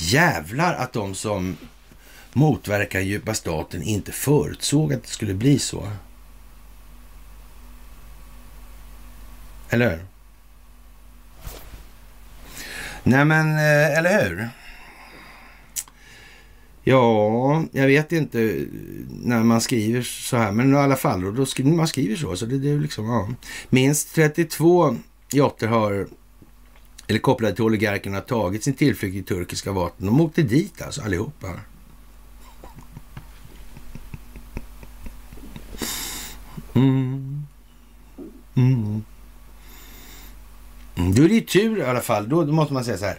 Jävlar att de som motverkar djupa staten inte förutsåg att det skulle bli så. Eller hur? Nej men, eh, eller hur? Ja, jag vet inte när man skriver så här, men i alla fall, då skriver man skriver så. Så det, det är liksom, ja. Minst 32 jotter har eller kopplade till oligarkerna tagit sin tillflykt i turkiska vapen. De åkte dit alltså allihopa. Mm. Mm. mm. mm. Då är det ju tur i alla fall. Då, då måste man säga så här.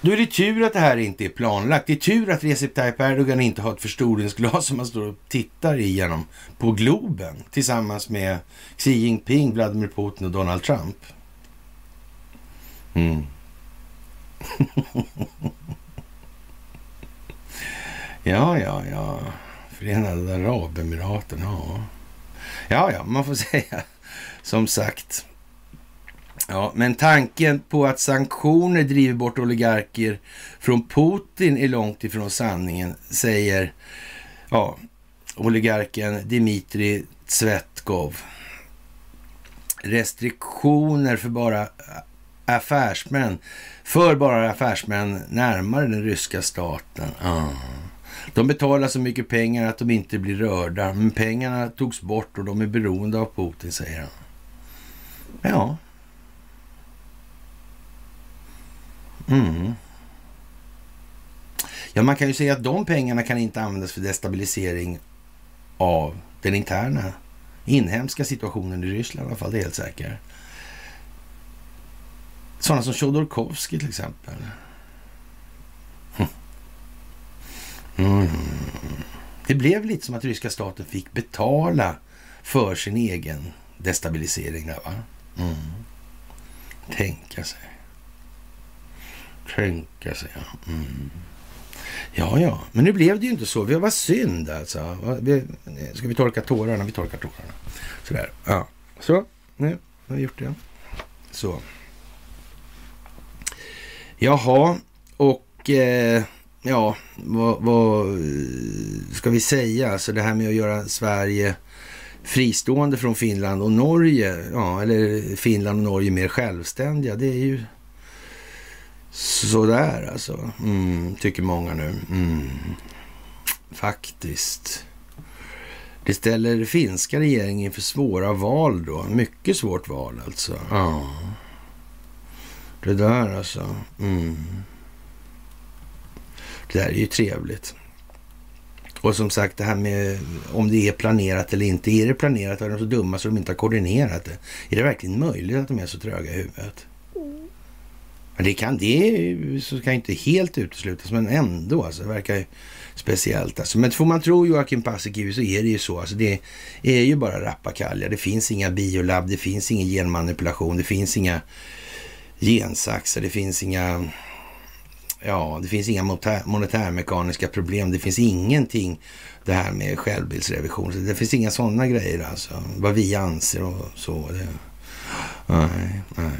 Då är det tur att det här inte är planlagt. Det är tur att Recep Tayyip Erdogan inte har ett förstoringsglas som man står och tittar igenom på Globen tillsammans med Xi Jinping, Vladimir Putin och Donald Trump. Mm. ja, ja, ja. Förenade Arabemiraten, ja. Ja, ja, man får säga som sagt. Ja, men tanken på att sanktioner driver bort oligarker från Putin är långt ifrån sanningen, säger ja, oligarken Dmitrij Tsvetkov. Restriktioner för bara affärsmän, för bara affärsmän närmare den ryska staten. Ah. De betalar så mycket pengar att de inte blir rörda, men pengarna togs bort och de är beroende av Putin, säger han. Ja. Mm. Ja, man kan ju säga att de pengarna kan inte användas för destabilisering av den interna inhemska situationen i Ryssland i alla fall, det är helt säkert. Sådana som Tjodorkovskij till exempel. Hm. Mm. Det blev lite som att ryska staten fick betala för sin egen destabilisering där, va? Mm. Tänka sig. Tänka sig, ja. Mm. Ja, ja, men nu blev det ju inte så. Vad synd alltså. Ska vi torka tårarna? Vi torkar tårarna. Sådär, ja. Så, nu har vi gjort det. Så. Jaha, och eh, ja, vad, vad, ska vi säga? Alltså det här med att göra Sverige fristående från Finland och Norge, ja, eller Finland och Norge mer självständiga, det är ju sådär alltså. Mm, tycker många nu. Mm. Faktiskt. Det ställer finska regeringen inför svåra val då. Mycket svårt val alltså. Ja. Det där alltså. Mm. Det där är ju trevligt. Och som sagt, det här med om det är planerat eller inte. Är det planerat är de så dumma så de inte har koordinerat det. Är det verkligen möjligt att de är så tröga i huvudet? Men Det kan det så kan inte helt uteslutas, men ändå. Alltså, det verkar ju speciellt. Alltså. Men får man tro Joakim Paasikivi så är det ju så. Alltså, det är ju bara rappakalja. Det finns inga biolab, det finns ingen genmanipulation, det finns inga gensaxar, det finns inga ja, det finns inga monetärmekaniska problem. Det finns ingenting det här med självbildsrevision. Det finns inga sådana grejer alltså. Vad vi anser och så. Det, nej, nej.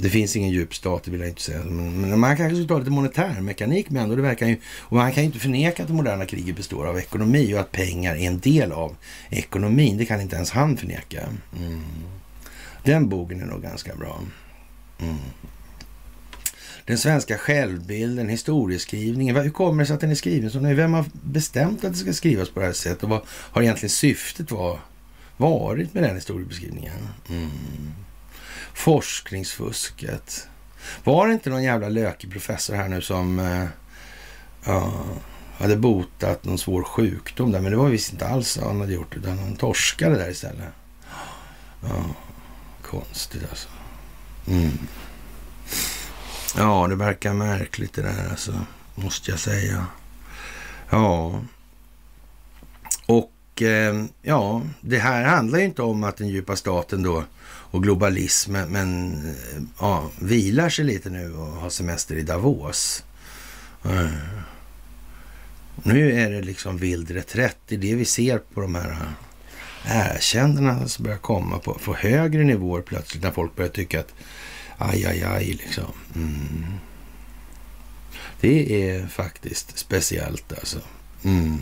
Det finns ingen djup stat, det vill jag inte säga. Men, men man kanske ska ta lite monetärmekanik med ändå. Det verkar ju, och man kan ju inte förneka att det moderna kriget består av ekonomi och att pengar är en del av ekonomin. Det kan inte ens han förneka. Mm. Den bogen är nog ganska bra. Mm. Den svenska självbilden, historieskrivningen. Hur kommer det sig att den är skriven som den är? Vem har bestämt att det ska skrivas på det här sättet? Och vad har egentligen syftet var, varit med den historiebeskrivningen? Mm. Forskningsfusket. Var det inte någon jävla lökig professor här nu som uh, hade botat någon svår sjukdom där? Men det var visst inte alls vad han hade gjort, utan han torskade där istället. Ja, konstigt alltså. Mm. Ja, det verkar märkligt det där alltså, måste jag säga. Ja, och eh, ja, det här handlar ju inte om att den djupa staten då och globalismen, men eh, ja, vilar sig lite nu och har semester i Davos. Mm. Nu är det liksom vild reträtt. Det är det vi ser på de här erkännandena som börjar komma på, på högre nivåer plötsligt när folk börjar tycka att aj, aj, aj liksom. Mm. Det är faktiskt speciellt alltså. Mm.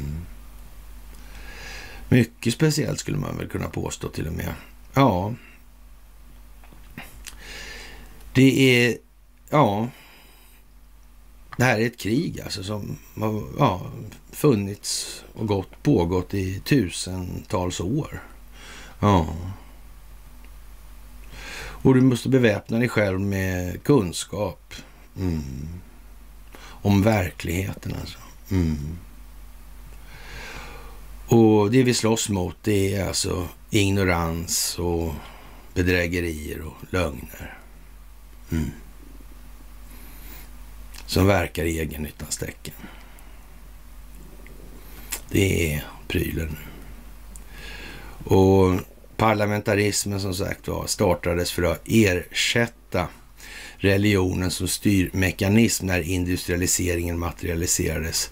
Mycket speciellt skulle man väl kunna påstå till och med. Ja. Det är, ja. Det här är ett krig alltså som har ja, funnits och gått, pågått i tusentals år. Ja. Och du måste beväpna dig själv med kunskap. Mm. Om verkligheten alltså. Mm. Och det vi slåss mot det är alltså ignorans och bedrägerier och lögner. Mm som verkar i egennyttans tecken. Det är prylen. Och parlamentarismen som sagt var startades för att ersätta religionen som styrmekanism när industrialiseringen materialiserades.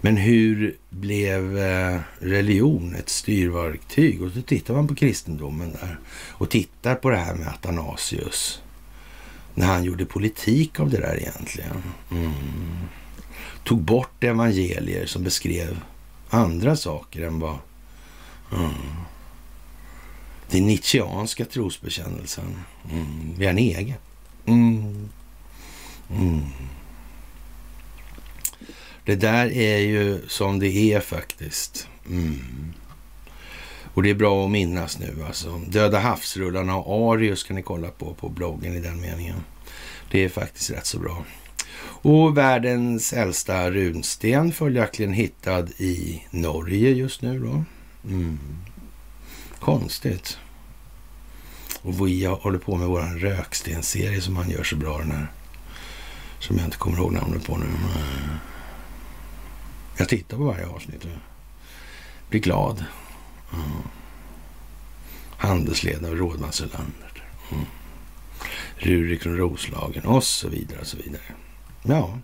Men hur blev eh, religion ett styrverktyg? Och så tittar man på kristendomen där och tittar på det här med Athanasius. När han gjorde politik av det där egentligen. Mm. Tog bort evangelier som beskrev andra saker än vad mm. den nietzscheanska trosbekännelsen. Mm. Vi har en egen. Mm. Mm. Det där är ju som det är faktiskt. Mm. Och det är bra att minnas nu alltså. Döda havsrullarna och Arius kan ni kolla på på bloggen i den meningen. Det är faktiskt rätt så bra. Och världens äldsta runsten följaktligen hittad i Norge just nu då. Mm. Konstigt. Och vi håller på med våran rökstenserie som han gör så bra den här. Som jag inte kommer ihåg namnet på nu. Jag tittar på varje avsnitt och blir glad. Mm. Handelsledare och rådman Mm. Rurik från Roslagen och så vidare och så vidare. Ja,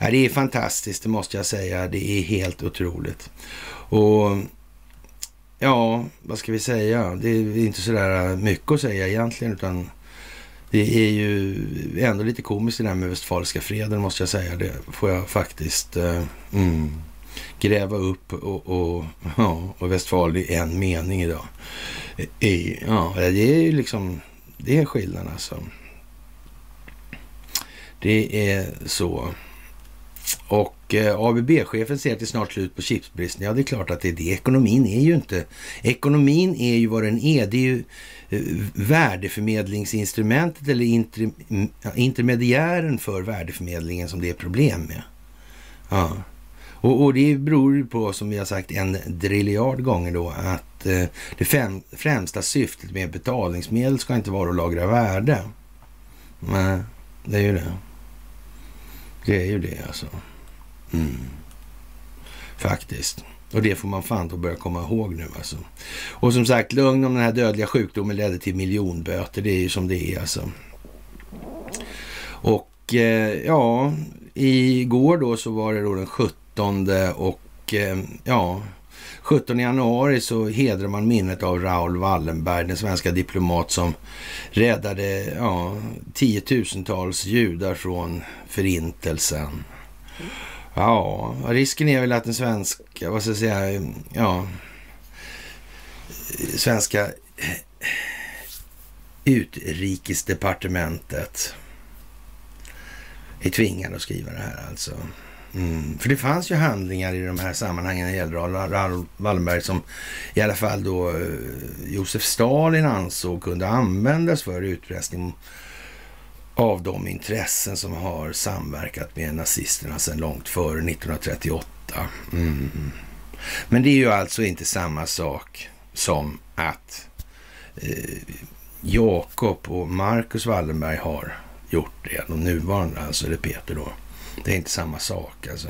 det är fantastiskt, det måste jag säga. Det är helt otroligt. Och ja, vad ska vi säga? Det är inte sådär mycket att säga egentligen, utan det är ju ändå lite komiskt det där med Westfaliska freden, måste jag säga. Det får jag faktiskt eh, mm, gräva upp och, och, ja, och Westfal i en mening idag. I, ja, det är ju liksom, det är skillnaden alltså. Det är så. Och eh, ABB-chefen säger att det är snart slut på chipsbristen. Ja, det är klart att det är det. Ekonomin är ju inte... Ekonomin är ju vad den är. Det är ju eh, värdeförmedlingsinstrumentet eller inter, intermediären för värdeförmedlingen som det är problem med. Ja. Och, och, det beror på, som vi har sagt en driljard gånger då, att eh, det fem, främsta syftet med betalningsmedel ska inte vara att lagra värde. Nej, det är ju det. Det är ju det alltså. Mm. Faktiskt. Och det får man fan då börja komma ihåg nu alltså. Och som sagt, lugn om den här dödliga sjukdomen ledde till miljonböter. Det är ju som det är alltså. Och eh, ja, igår då så var det då den 17 och eh, ja, 17 januari så hedrar man minnet av Raoul Wallenberg, den svenska diplomat som räddade ja, tiotusentals judar från förintelsen. Ja, risken är väl att den svenska, vad ska jag säga, ja, svenska utrikesdepartementet är tvingade att skriva det här alltså. Mm. För det fanns ju handlingar i de här sammanhangen när det gäller Raoul Wallenberg som i alla fall då eh, Josef Stalin ansåg kunde användas för utpressning av de intressen som har samverkat med nazisterna sedan långt före 1938. Mm. Men det är ju alltså inte samma sak som att eh, Jakob och Marcus Wallenberg har gjort det. De nuvarande, alltså, eller Peter då. Det är inte samma sak alltså.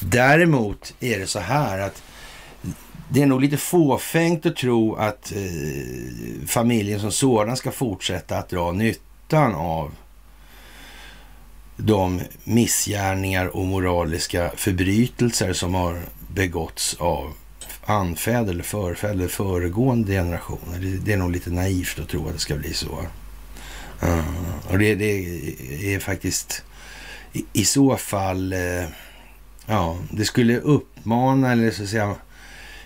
Däremot är det så här att det är nog lite fåfängt att tro att eh, familjen som sådan ska fortsätta att dra nyttan av de missgärningar och moraliska förbrytelser som har begåtts av anfäder eller förfäder eller föregående generationer. Det, det, är nog lite naivt att tro att det ska bli så. Uh, och det, det, är faktiskt i, i så fall, eh, ja, det skulle uppmana eller så att säga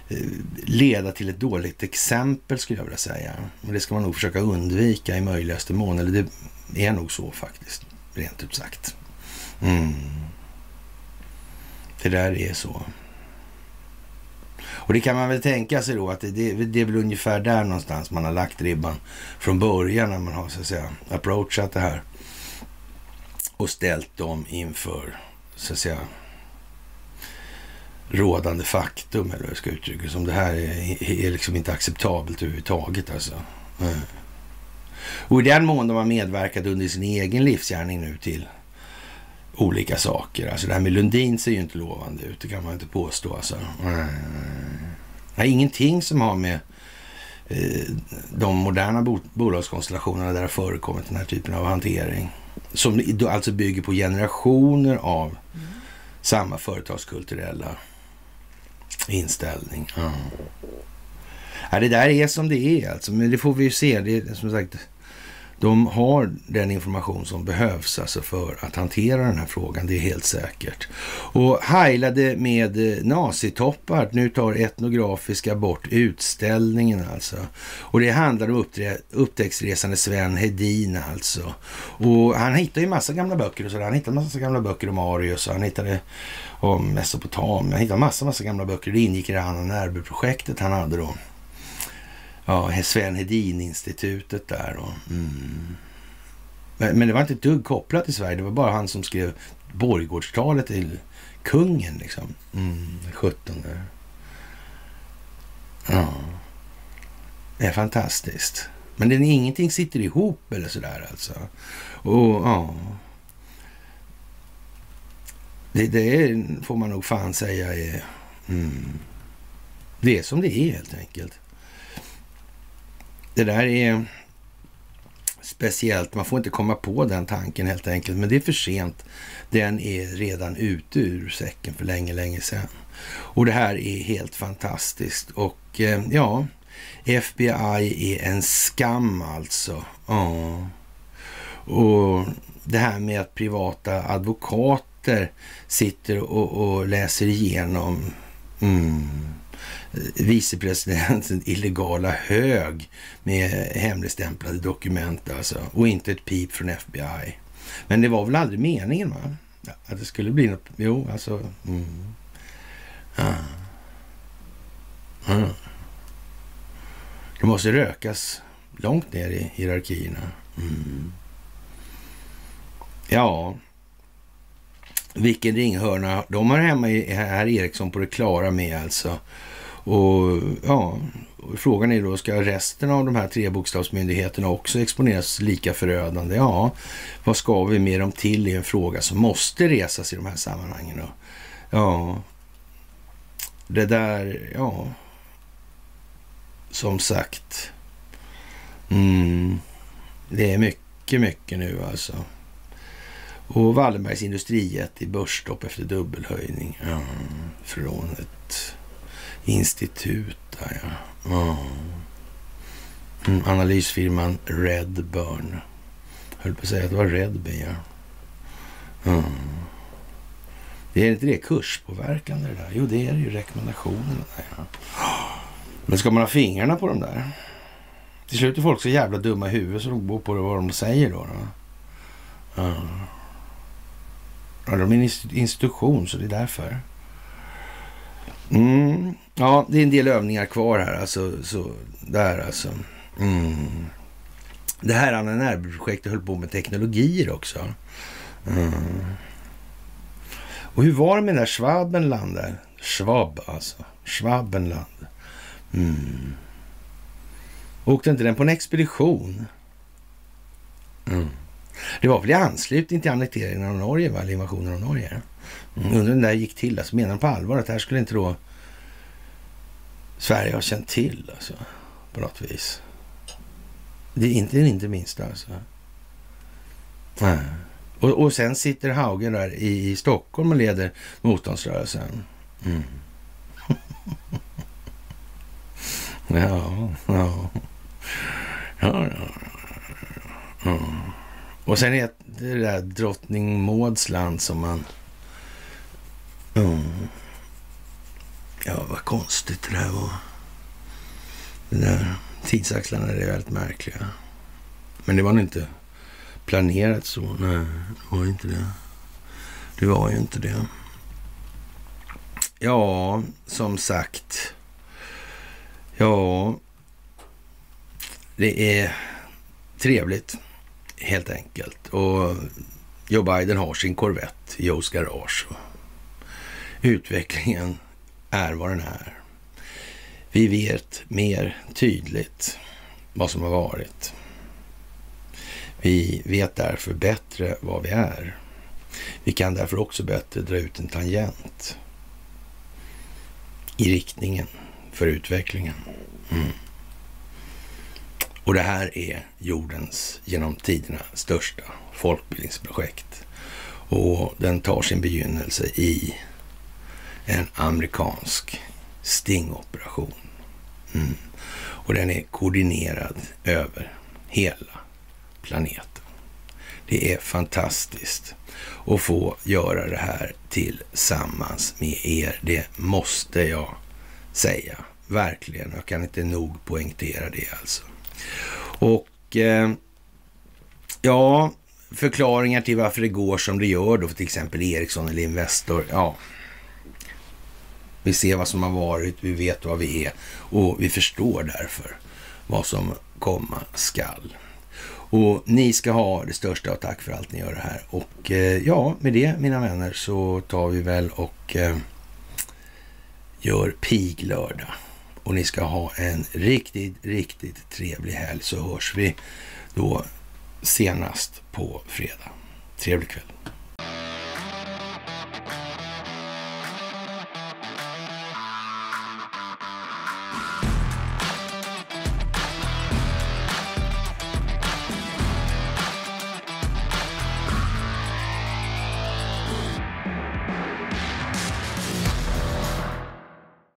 eh, leda till ett dåligt exempel skulle jag vilja säga. Och det ska man nog försöka undvika i möjligaste mån. Eller det är nog så faktiskt rent ut sagt. Mm. Det där är så. Och det kan man väl tänka sig då att det, det, det, är väl ungefär där någonstans man har lagt ribban från början när man har så att säga approachat det här och ställt dem inför så att säga rådande faktum eller hur jag ska uttrycka som det här är, är liksom inte acceptabelt överhuvudtaget alltså. Mm. Och i den mån de har medverkat under sin egen livsgärning nu till olika saker. Alltså det här med Lundin ser ju inte lovande ut, det kan man inte påstå. Alltså. Eh. Nej, ingenting som har med eh, de moderna bo bolagskonstellationerna där det har förekommit den här typen av hantering. Som alltså bygger på generationer av mm. samma företagskulturella inställning. Ja. ja. det där är som det är alltså, men det får vi ju se. Det är som sagt de har den information som behövs alltså för att hantera den här frågan, det är helt säkert. Och heilade med eh, nazitoppar, nu tar etnografiska bort utställningen alltså. Och det handlar om upptäcktsresande Sven Hedin alltså. Och han hittade ju massa gamla böcker och sådär. Han hittade massa gamla böcker om Arius och han hittade om Mesopotamien. Han hittade massa, massa gamla böcker. Det ingick i det här Närby-projektet han hade då ja, Sven Hedin-institutet där. Och, mm. men, men, det var inte ett dugg kopplat till Sverige. Det var bara han som skrev borggårdstalet till kungen liksom. Mm, 17. Ja. Det är fantastiskt. Men det, ingenting sitter ihop eller sådär alltså. Och ja. Det, det får man nog fan säga är... Mm, det är som det är helt enkelt. Det där är speciellt. Man får inte komma på den tanken helt enkelt. Men det är för sent. Den är redan ute ur säcken för länge, länge sedan. Och det här är helt fantastiskt. Och eh, ja, FBI är en skam alltså. Ja. Och det här med att privata advokater sitter och, och läser igenom mm, vicepresidentens illegala hög med hemligstämplade dokument alltså. Och inte ett pip från FBI. Men det var väl aldrig meningen va? Att det skulle bli något. Jo, alltså. Mm. Ah. Ah. Det måste rökas långt ner i hierarkierna. Mm. Ja, vilken ringhörna de har hemma i herr Eriksson på det klara med alltså. Och ja, frågan är då, ska resten av de här trebokstavsmyndigheterna också exponeras lika förödande? Ja, vad ska vi med dem till är en fråga som måste resas i de här sammanhangen. Då. Ja, det där, ja, som sagt. Mm, det är mycket, mycket nu alltså. Och Wallenbergs industrijätte i börsstopp efter dubbelhöjning. Mm, från ett institut där ja. Oh. Mm, analysfirman Redburn. Höll på att säga att det var Redby ja. Mm. Det är inte det kurspåverkande det där? Jo, det är det ju rekommendationerna. Där, ja. Men ska man ha fingrarna på dem där? Till slut är folk så jävla dumma i huvudet så de går på vad de säger då. då. Ja. ja, de är en institution så det är därför. Mm. Ja, det är en del övningar kvar här. Alltså, så, där alltså. Mm. Det här NNR-projektet höll på med teknologier också. Mm. Och hur var det med den där Schwabenland där? Schwab alltså. Schwabenland. Mm. Åkte inte den på en expedition? Mm. Det var väl i anslutning till annekteringen av Norge, va? invasionen av Norge? Mm. Undrar hur det där gick till. Alltså, menar de på allvar att det här skulle inte då Sverige ha känt till alltså, på något vis? Det är inte, inte minsta alltså. Mm. Och, och sen sitter Haugen där i, i Stockholm och leder motståndsrörelsen. Mm. ja, ja. Ja, ja, ja. Och sen är det där drottning Mauds land som man Mm. Ja, vad konstigt det där var. Den där tidsaxlarna är väldigt märkliga. Men det var nog inte planerat så. Nej, det var inte det. Det var ju inte det. Ja, som sagt. Ja, det är trevligt helt enkelt. Och Joe Biden har sin Corvette i Joes garage. Utvecklingen är vad den är. Vi vet mer tydligt vad som har varit. Vi vet därför bättre vad vi är. Vi kan därför också bättre dra ut en tangent i riktningen för utvecklingen. Mm. Och det här är jordens genom tiderna största folkbildningsprojekt. Och den tar sin begynnelse i en amerikansk stingoperation. Mm. Och den är koordinerad över hela planeten. Det är fantastiskt att få göra det här tillsammans med er. Det måste jag säga. Verkligen. Jag kan inte nog poängtera det alltså. Och eh, ja, förklaringar till varför det går som det gör då för till exempel Ericsson eller Investor. Ja, vi ser vad som har varit, vi vet vad vi är och vi förstår därför vad som komma skall. Och ni ska ha det största av tack för allt ni gör det här. Och eh, ja, med det mina vänner så tar vi väl och eh, gör piglördag. Och ni ska ha en riktigt, riktigt trevlig helg så hörs vi då senast på fredag. Trevlig kväll.